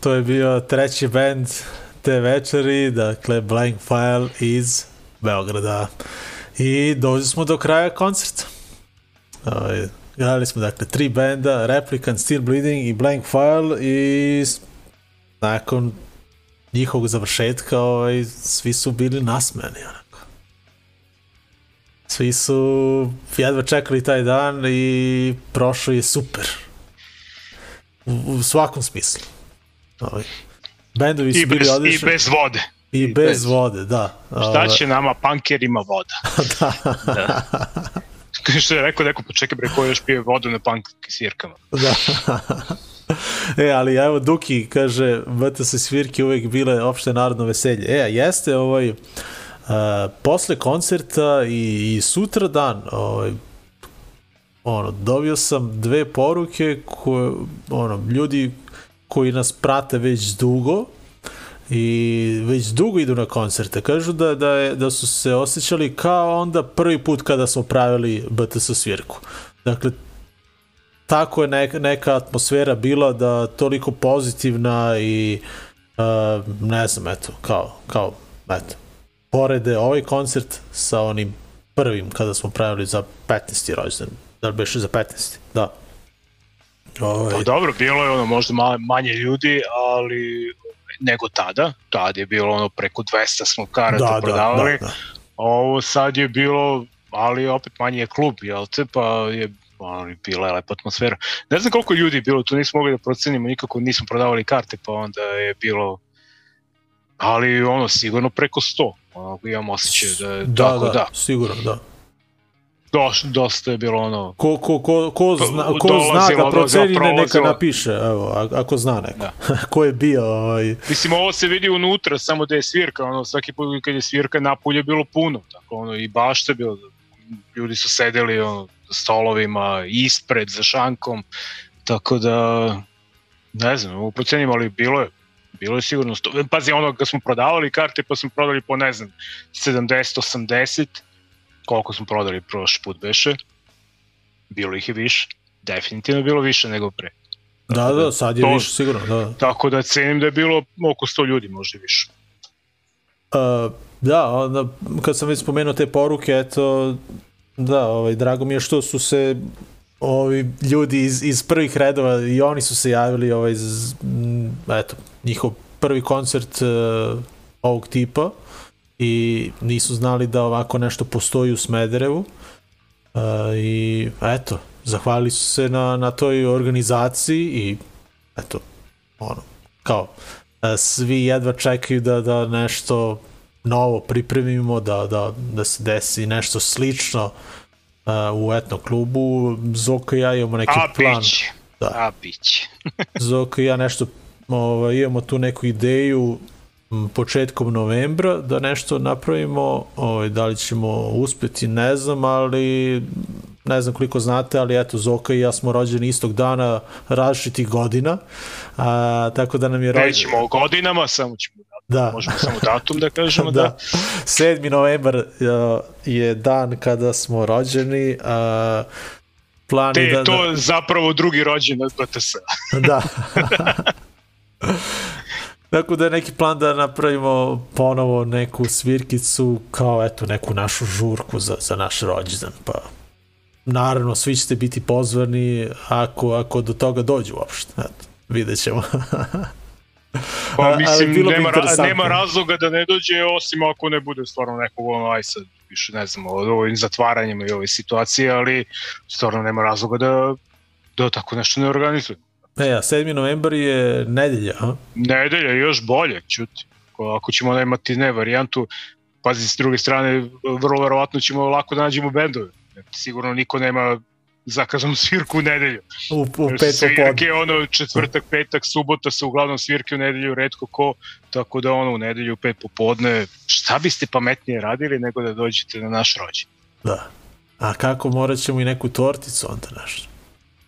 To je bio treći band te večeri, dakle Blank File iz Beograda. I došli smo do kraja koncerta. Ovaj, Gledali smo dakle tri benda, Replicant, Steel Bleeding i Blank File i nakon njihovog završetka ovaj, svi su bili nasmejani onako. Svi su jedva čekali taj dan i prošao je super. U, u svakom smislu. Ovaj. Bendovi su I bili bez, i odlični. bez vode. I bez vode, da. Šta Ovaj, će nama pankerima voda? da. Što je rekao neko, pa čekaj bre, ko još pije vodu na punk svirkama? Da. e, ali evo Duki kaže, BTS svirke uvek bile opšte narodno veselje. E, a jeste ovaj, uh, posle koncerta i, i sutra dan, ovaj, ono, dobio sam dve poruke koje, ono, ljudi koji nas prate već dugo i već dugo idu na koncerte. Kažu da, da, je, da su se osjećali kao onda prvi put kada smo pravili BTS svirku. Dakle, tako je neka, neka atmosfera bila da toliko pozitivna i uh, ne znam, eto, kao, kao, eto, porede ovaj koncert sa onim prvim kada smo pravili za 15. rođendan. Da li beše za 15. Da. Ovaj, Pa dobro, bilo je ono možda ma- manje ljudi, ali nego tada. Tad je bilo ono preko 200 smo karata da, da, prodavali. da, da. Ovo sad je bilo, ali opet manje je klub, jel te, pa je ali bila je lepa atmosfera. Ne znam koliko ljudi je bilo, tu nismo mogli da procenimo, nikako nismo prodavali karte, pa onda je bilo ali ono sigurno preko 100. Onako imam osjećaj da je Da, tako da, da. sigurno, da. Doš, dosta je bilo ono Ko, ko, ko, ko, zna, ko Dolazilo zna da proceni, ne, neka napiše, evo, ako zna neko. Da. ko je bio, ovaj, Mislim, ovo se vidi unutra, samo da je svirka, ono, svaki put kad je svirka napolje je bilo puno, tako ono, i bašte bilo, ljudi su sedeli ono, stolovima, ispred, za šankom, tako da, ne znam, mogu procenim, ali bilo je, bilo je sigurno, sto, pazi, ono, kad smo prodavali karte, pa smo prodali po, ne znam, 70-80, koliko smo prodali prošli put beše, bilo ih je više, definitivno bilo više nego pre. da, da, sad je to- više sigurno, da. Tako da cenim da je bilo oko 100 ljudi, možda više. Uh, da, onda, kad sam već spomenuo te poruke, eto, da, ovaj, drago mi je što su se ovi ljudi iz, iz prvih redova i oni su se javili ovaj, z, eto, njihov prvi koncert uh, ovog tipa i nisu znali da ovako nešto postoji u Smederevu uh, i eto, zahvalili su se na, na toj organizaciji i eto, ono, kao, e, svi jedva čekaju da, da nešto novo pripremimo, da, da, da se desi nešto slično uh, u etno klubu. Zoka i ja imamo neki A plan. biće. Da. A biće. Zoka i ja nešto ovaj, imamo tu neku ideju početkom novembra da nešto napravimo, ovaj, da li ćemo uspeti ne znam, ali ne znam koliko znate, ali eto Zoka i ja smo rođeni istog dana različitih godina, a, tako da nam je rođen... Nećemo o godinama, samo ćemo da, Da. možemo samo datum da kažemo da. da. 7. novembar uh, je dan kada smo rođeni. Uh, plan Te da, to zapravo drugi rođen od BTS. da, da. Tako da je neki plan da napravimo ponovo neku svirkicu kao eto neku našu žurku za, za naš rođendan. Pa naravno svi ćete biti pozvani ako, ako do toga dođe uopšte. Eto, vidjet ćemo. Pa mislim, bilo bi nema, nema razloga da ne dođe, osim ako ne bude stvarno nekog ono, aj sad, više ne znam, od ovim zatvaranjima i ove situacije, ali stvarno nema razloga da, da tako nešto ne organizuje. E, a 7. novembar je nedelja, a? Nedelja još bolje, čuti. Ako- ćemo da imati ne varijantu, pazi, s druge strane, vrlo verovatno ćemo lako da nađemo bendove. Sigurno niko nema zakazanu svirku u nedelju. U, u Jer pet popodne. Svirke, ono, četvrtak, petak, subota su uglavnom svirke u nedelju, redko ko, tako da ono, u nedelju, u pet popodne, šta biste pametnije radili nego da dođete na naš rođen? Da. A kako morat ćemo i neku torticu onda nešto.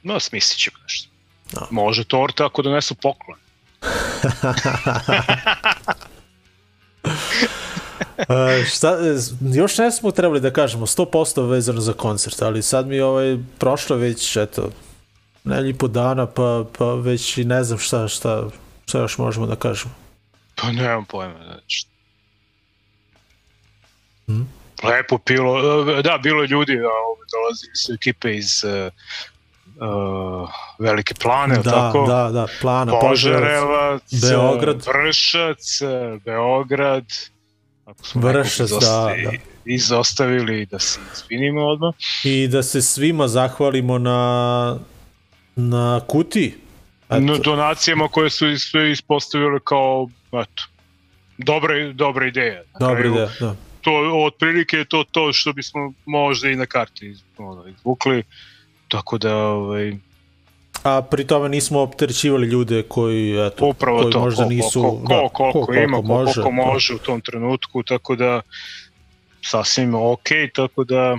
No, smislit ćemo nešto. Da. Može torta ako donesu poklon. Uh, šta, e, još ne smo trebali da kažemo 100% vezano za koncert, ali sad mi ovaj prošlo već eto nedelju i po dana pa, pa već i ne znam šta, šta, šta još možemo da kažemo. Pa nemam pojma. Znači. Mhm. Lepo bilo, e, da, bilo je ljudi, a, ove, dolazili su ekipe iz uh, uh, Velike plane, Da, tako? da, da, plana, Požarevac, Beograd. Vršac, Beograd, ako smo Vršac, da, da. izostavili da se izvinimo odmah. i da se svima zahvalimo na na kuti. Na donacijama koje su sve ispostavile kao, eto, dobra, dobra ideja. Na Dobro kraju, ide, da. To, otprilike je to to što bismo možda i na karti ono, izvukli, tako da, ovaj, A pri tome nismo opterećivali ljude koji, eto, upravo koji to, možda ko, nisu... ko, ko, da, koliko, ima, ko, može, koliko da. može u tom trenutku, tako da sasvim ok, tako da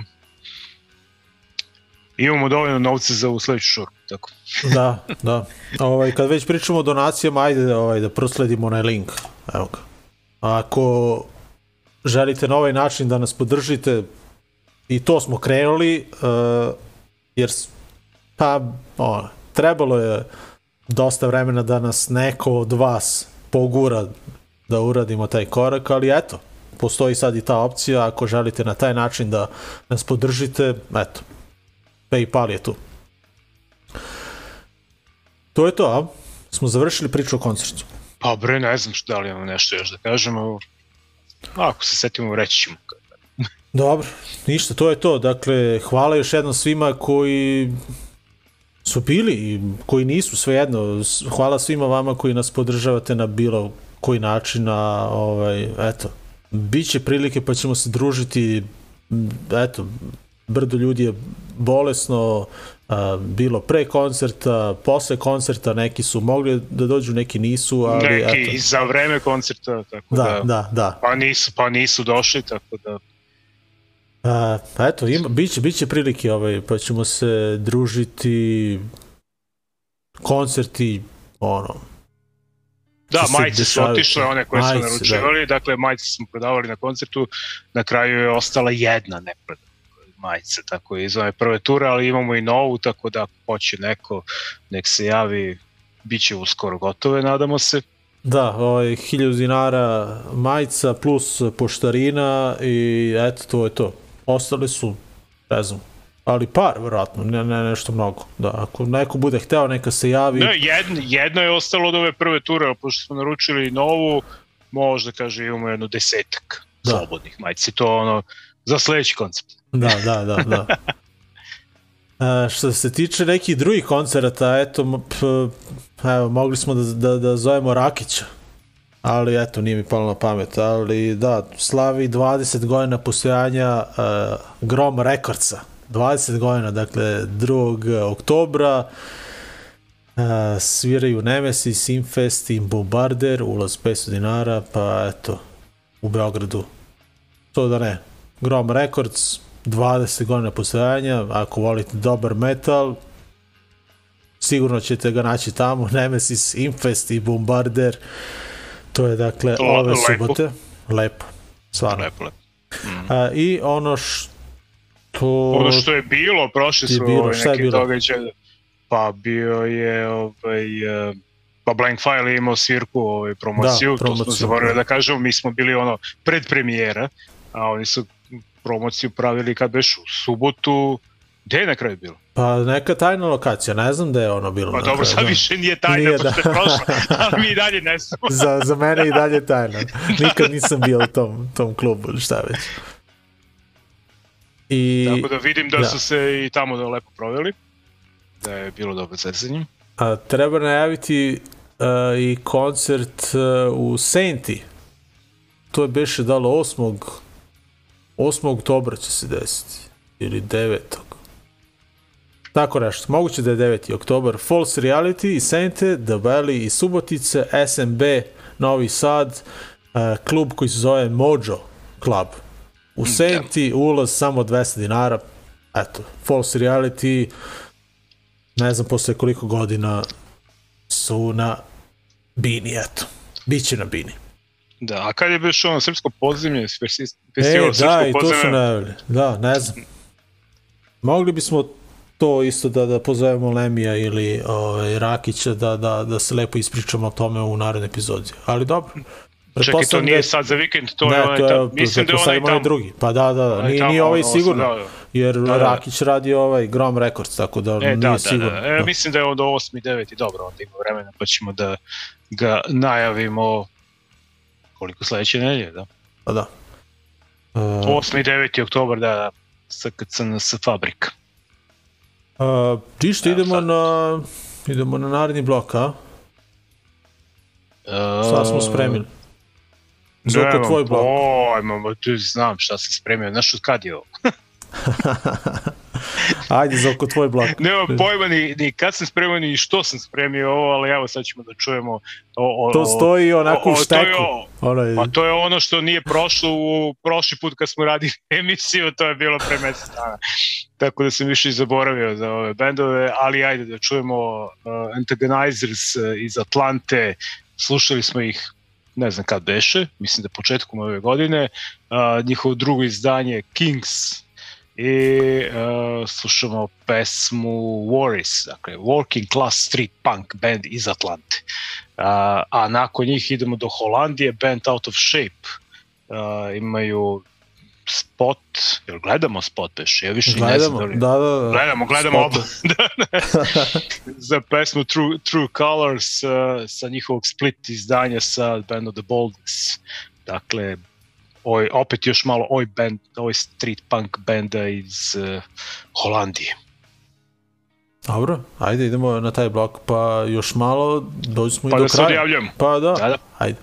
imamo dovoljno novca za u sledeću šurku. tako. Da, da. Ovaj, kad već pričamo o donacijama, ajde ovaj, da prosledimo onaj link. Evo ga. Ako želite na ovaj način da nas podržite, i to smo krenuli, uh, jer pa, o, trebalo je dosta vremena da nas neko od vas pogura da uradimo taj korak, ali eto, postoji sad i ta opcija, ako želite na taj način da nas podržite, eto, Paypal je tu. To je to, a? Smo završili priču o koncertu. Pa bre, ne znam što, da li imamo nešto još da kažemo. Ako se setimo, reći ćemo. Dobro, ništa, to je to. Dakle, hvala još jednom svima koji su bili i koji nisu, svejedno. Hvala svima vama koji nas podržavate na bilo koji način, a ovaj, eto, bit će prilike pa ćemo se družiti, eto, brdo ljudi je bolesno, a, bilo pre koncerta, posle koncerta, neki su mogli da dođu, neki nisu, ali Neki eto. i za vreme koncerta, tako da, Da, da, da. Pa, nisu, pa nisu došli, tako da A, pa eto, ima, bit, će, bit će prilike, ovaj, pa ćemo se družiti, koncerti, ono, Da, majice su otišle, one koje Majice, su naručivali, dakle majice smo prodavali na koncertu, na kraju je ostala jedna neprodana majica, tako je iz ove prve ture, ali imamo i novu, tako da ako hoće neko, nek se javi, bit će uskoro gotove, nadamo se. Da, ovaj, 1000 dinara majica plus poštarina i eto, to je to. Ostale su, ne znam, ali par, vjerojatno, ne, ne nešto mnogo. Da, ako neko bude hteo, neka se javi. Ne, jedno, jedno je ostalo od ove prve ture, pošto smo naručili novu, možda kaže imamo jedno desetak Da. slobodnih majici, to ono za sledeći koncept. Da, da, da, da. A, što se tiče nekih drugih koncerata, eto, p- evo, mogli smo da, da, da zovemo Rakića, ali eto, nije mi palo na pamet, ali da, slavi 20 godina postojanja uh, Grom Rekordsa, 20 godina, dakle, 2. oktobra, uh, sviraju Nemesis, Infest i Bombarder, ulaz 500 dinara, pa eto, u Beogradu, to da ne, Grom Records, 20 godina postojanja, ako volite dobar metal, sigurno ćete ga naći tamo, Nemesis, Infest i Bombarder, to je dakle To ove lepo. subote, lepo, stvarno. Lepo, lepo. A, I ono što... Ono što je bilo, prošli su bilo, ovaj šta je neki bilo? događaj, pa bio je ovaj, eh, pa Blank File je imao svirku ovaj, promociju, Da, to promociju, smo zaboravili da. da kažemo, mi smo bili ono pred premijera, a oni su promociju pravili kad beš u subotu, gde je na kraju bilo? Pa neka tajna lokacija, ne znam da je ono bilo. Pa dobro, kraju, sad da. više nije tajna, Nije, nije, da. pošto je prošla, ali mi i dalje ne znamo. za, za mene i dalje tajna. Nikad nisam bio u tom, tom klubu ili šta već. I Tako da vidim da, da. su se i tamo da lepo proveli, da je bilo dobro zezanje. a, treba najaviti a, i koncert a, u Senti. To je beše dalo 8. 8. oktobra će se desiti. Ili 9. Tako nešto. Moguće da je 9. oktobar. False Reality i Sente, The Valley i Subotice, SMB, Novi Sad, a, klub koji se zove Mojo Club. U Senti ulaz samo 200 dinara. Eto, False Reality, ne znam posle koliko godina su na Bini, eto. Biće na Bini. Da, a kad je beš ono srpsko podzemlje, festi- E, festival da, srpskog i to su najavili. Da, ne znam. Mogli bismo to isto da, da pozovemo Lemija ili ovaj, Rakića da, da, da se lepo ispričamo o tome u narednoj epizodi. Ali dobro. Čekaj, to da nije je- sad za vikend, to ne, je onaj tamo. Mislim da je onaj tamo. drugi. Pa da, da, da. Nije, nije ovaj sigurno. da, da. Jer da. Rakić radi ovaj Grom Records, tako da E, nije da, da, sigurno. da. E, mislim da je onda 8. i 9. Dobro, onda ima vremena, pa ćemo da ga najavimo koliko sledeće nedelje, da? Pa da. Uh, 8. i 9. oktobar, da, da. SKCNS Fabrika. Uh, ništa, idemo sad. na, idemo na naredni blok, a? Šta smo spremili? Nemam tvoj blok. Pojma, ma tu znam šta sam spremio. Znaš od kad je ovo? Ajde, za oko tvoj blok. Nema pojma ni, ni kad sam spremio ni što sam spremio ovo, ali evo sad ćemo da čujemo o, o, To stoji onako o- u o- to je o- Ono je, Pa to je ono što nije prošlo u prošli put kad smo radili emisiju, to je bilo pre mesec dana. Tako da sam više i zaboravio za ove bendove, ali ajde da čujemo uh, Antagonizers uh, iz Atlante. Slušali smo ih ne znam kad beše, mislim da početkom ove godine. Uh, njihovo drugo izdanje Kings i uh, slušamo pesmu Warris, dakle Working Class Street Punk band iz Atlante. Uh, a nakon njih idemo do Holandije, band Out of Shape. Uh, imaju spot, jel gledamo spot beš? Ja više i ne znam gledamo, da li... da, da, da. Gledamo, gledamo oba. za pesmu True, True Colors uh, sa njihovog split izdanja sa bandom The Boldness. Dakle, oj, opet još malo oj band, oj street punk benda iz uh, Holandije. Dobro, ajde idemo na taj blok, pa još malo, dođi smo Pa i do da se kraja. odjavljujemo. Pa da, Da, da. ajde.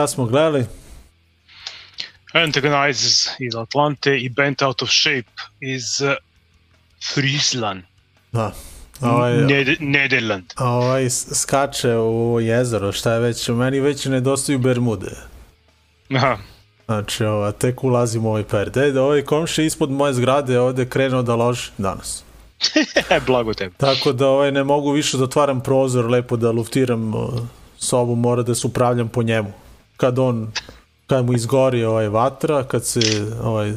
Šta smo gledali? Antagonizes iz Atlante i Bent Out of Shape iz uh, Friesland, Da. Ovaj, Ned Nederland. ovaj skače u jezero, šta je već, meni već nedostaju Bermude. Aha. Znači, ova, tek ulazim u ovaj period. E, da ovaj komši ispod moje zgrade ovde krenuo da loži danas. Blago tebi. Tako da ovaj, ne mogu više da otvaram prozor, lepo da luftiram sobu, mora da se upravljam po njemu. Kad on, kad mu izgori ovaj vatra, kad se ovaj,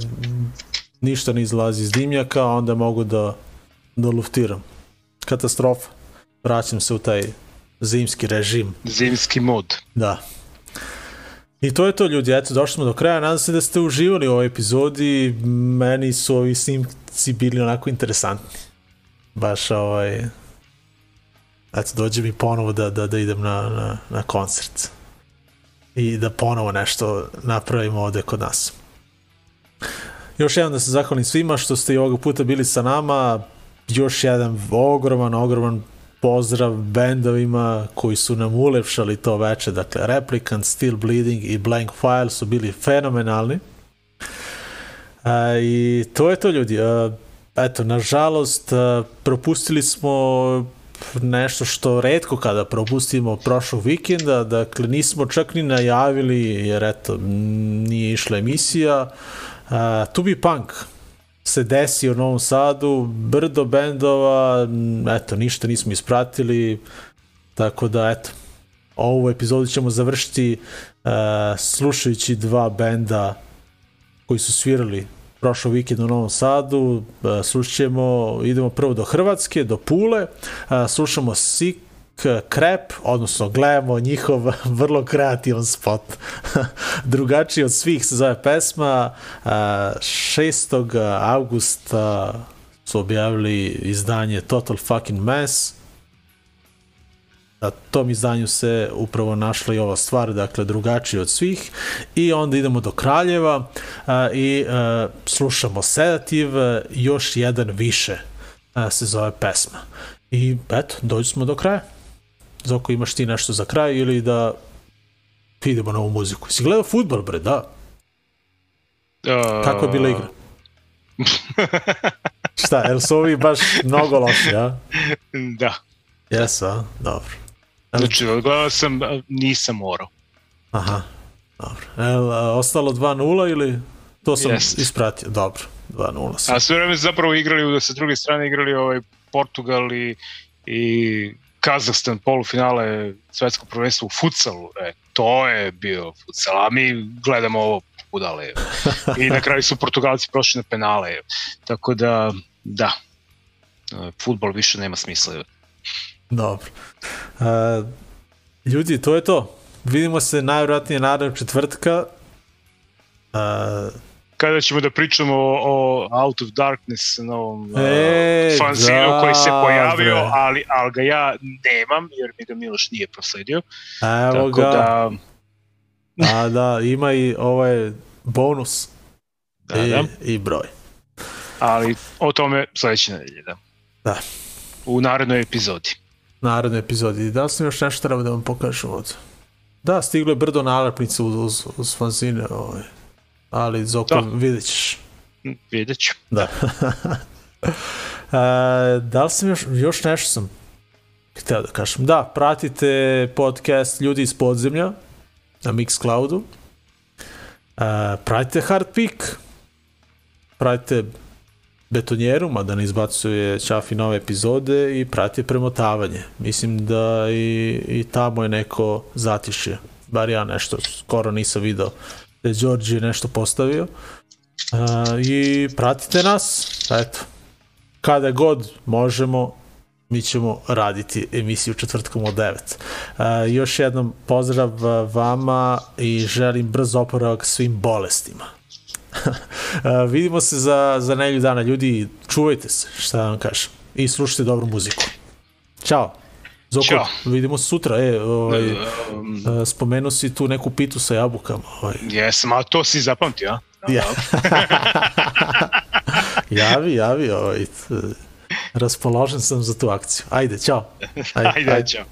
ništa ne izlazi iz dimnjaka, onda mogu da, da luftiram. Katastrofa. Vraćam se u taj zimski režim. Zimski mod. Da. I to je to ljudi, eto, došli smo do kraja, nadam se da ste uživali u ovoj epizodi, meni su ovi snimci bili onako interesantni. Baš ovaj, eto, dođe mi ponovo da, da, da idem na, na, na koncert. I da ponovo nešto napravimo ovde kod nas. Još jednom da se zahvalim svima što ste i ovoga puta bili sa nama, još jedan ogroman, ogroman pozdrav bendovima koji su nam ulepšali to veče, dakle Replicant, Still Bleeding i Blank File su bili fenomenalni. A, I to je to ljudi. A, eto, nažalost, a, propustili smo nešto što redko kada propustimo prošlog vikenda, dakle nismo čak ni najavili jer eto, nije išla emisija. Uh, to be Punk se desi u Novom Sadu, brdo bendova, eto, ništa nismo ispratili, tako da, eto, ovu epizodu ćemo završiti uh, slušajući dva benda koji su svirali prošlog vikenda u Novom Sadu, uh, slušat ćemo, idemo prvo do Hrvatske, do Pule, uh, slušamo Sick Krep, odnosno gledamo njihov vrlo kreativan spot. Drugačiji od svih se zove pesma. Uh, 6. augusta su objavili izdanje Total Fucking Mess. Na tom izdanju se upravo našla i ova stvar, dakle drugačiji od svih. I onda idemo do Kraljeva uh, i uh, slušamo Sedative, još jedan više uh, se zove pesma. I eto, dođu smo do kraja. Zoko, imaš ti nešto za kraj ili da idemo na ovu muziku? Si gledao futbol, bre, da? Uh, Kako je bila igra? Šta, jel su ovi baš mnogo loši, a? Da. Jesu, a? Dobro. Znači, gledao sam, nisam morao. Aha, dobro. A, ostalo 2-0 ili? To sam Jest. ispratio, dobro. 2-0 sam. A sve vreme zapravo igrali, da sa druge strane igrali ovaj Portugal i, i Kazahstan polufinale svetskog prvenstva u futsalu. E, to je bio futsal, a mi gledamo ovo budale. I na kraju su Portugalci prošli na penale. Tako da, da, E, futbol više nema smisla. Dobro. A, ljudi, to je to. Vidimo se najvjerojatnije narednog četvrtka. A, Kada ćemo da pričamo o, o Out of Darkness, novom E, uh, fanzinu koji se pojavio, dobro. ali, ali ga ja nemam, jer mi ga Miloš nije prosledio. evo Tako ga. da, A da, ima i ovaj bonus. da, I, da. I broj. ali o tome sledeće nedelje, da. Da. U narednoj epizodi. Narednoj epizodi. Da li sam još nešto treba da vam pokažem od... Da, stiglo je brdo nalepnica uz, uz, uz fanzine, ovaj. ali Zoko, Da. vidjet ćeš. Vidjet ću. Da. e, da li sam još, još nešto sam htio da kažem. Da, pratite podcast Ljudi iz podzemlja na Mixcloudu. E, pratite Hard Peak. Pratite Betonjeru, mada ne izbacuje Čafi nove epizode i pratite premotavanje. Mislim da i, i tamo je neko zatišje. Bar ja nešto skoro nisam video da je Đorđe nešto postavio. Uh, I pratite nas, eto, kada god možemo, mi ćemo raditi emisiju četvrtkom od 9. Uh, još jednom pozdrav vama i želim brz oporavak svim bolestima. vidimo se za, za nelju dana. Ljudi, čuvajte se, šta da vam kažem. I slušajte dobru muziku. Ćao. Zoko, Ćao. vidimo se sutra. E, ovaj, Um, uh, spomenuo si tu neku pitu sa jabukama. Ovaj. jesam, a to si zapamtio, a? Ja. javi, javi, ovaj, raspoložen sam za tu akciju. Ajde, čao. Ajde, ajde. čao.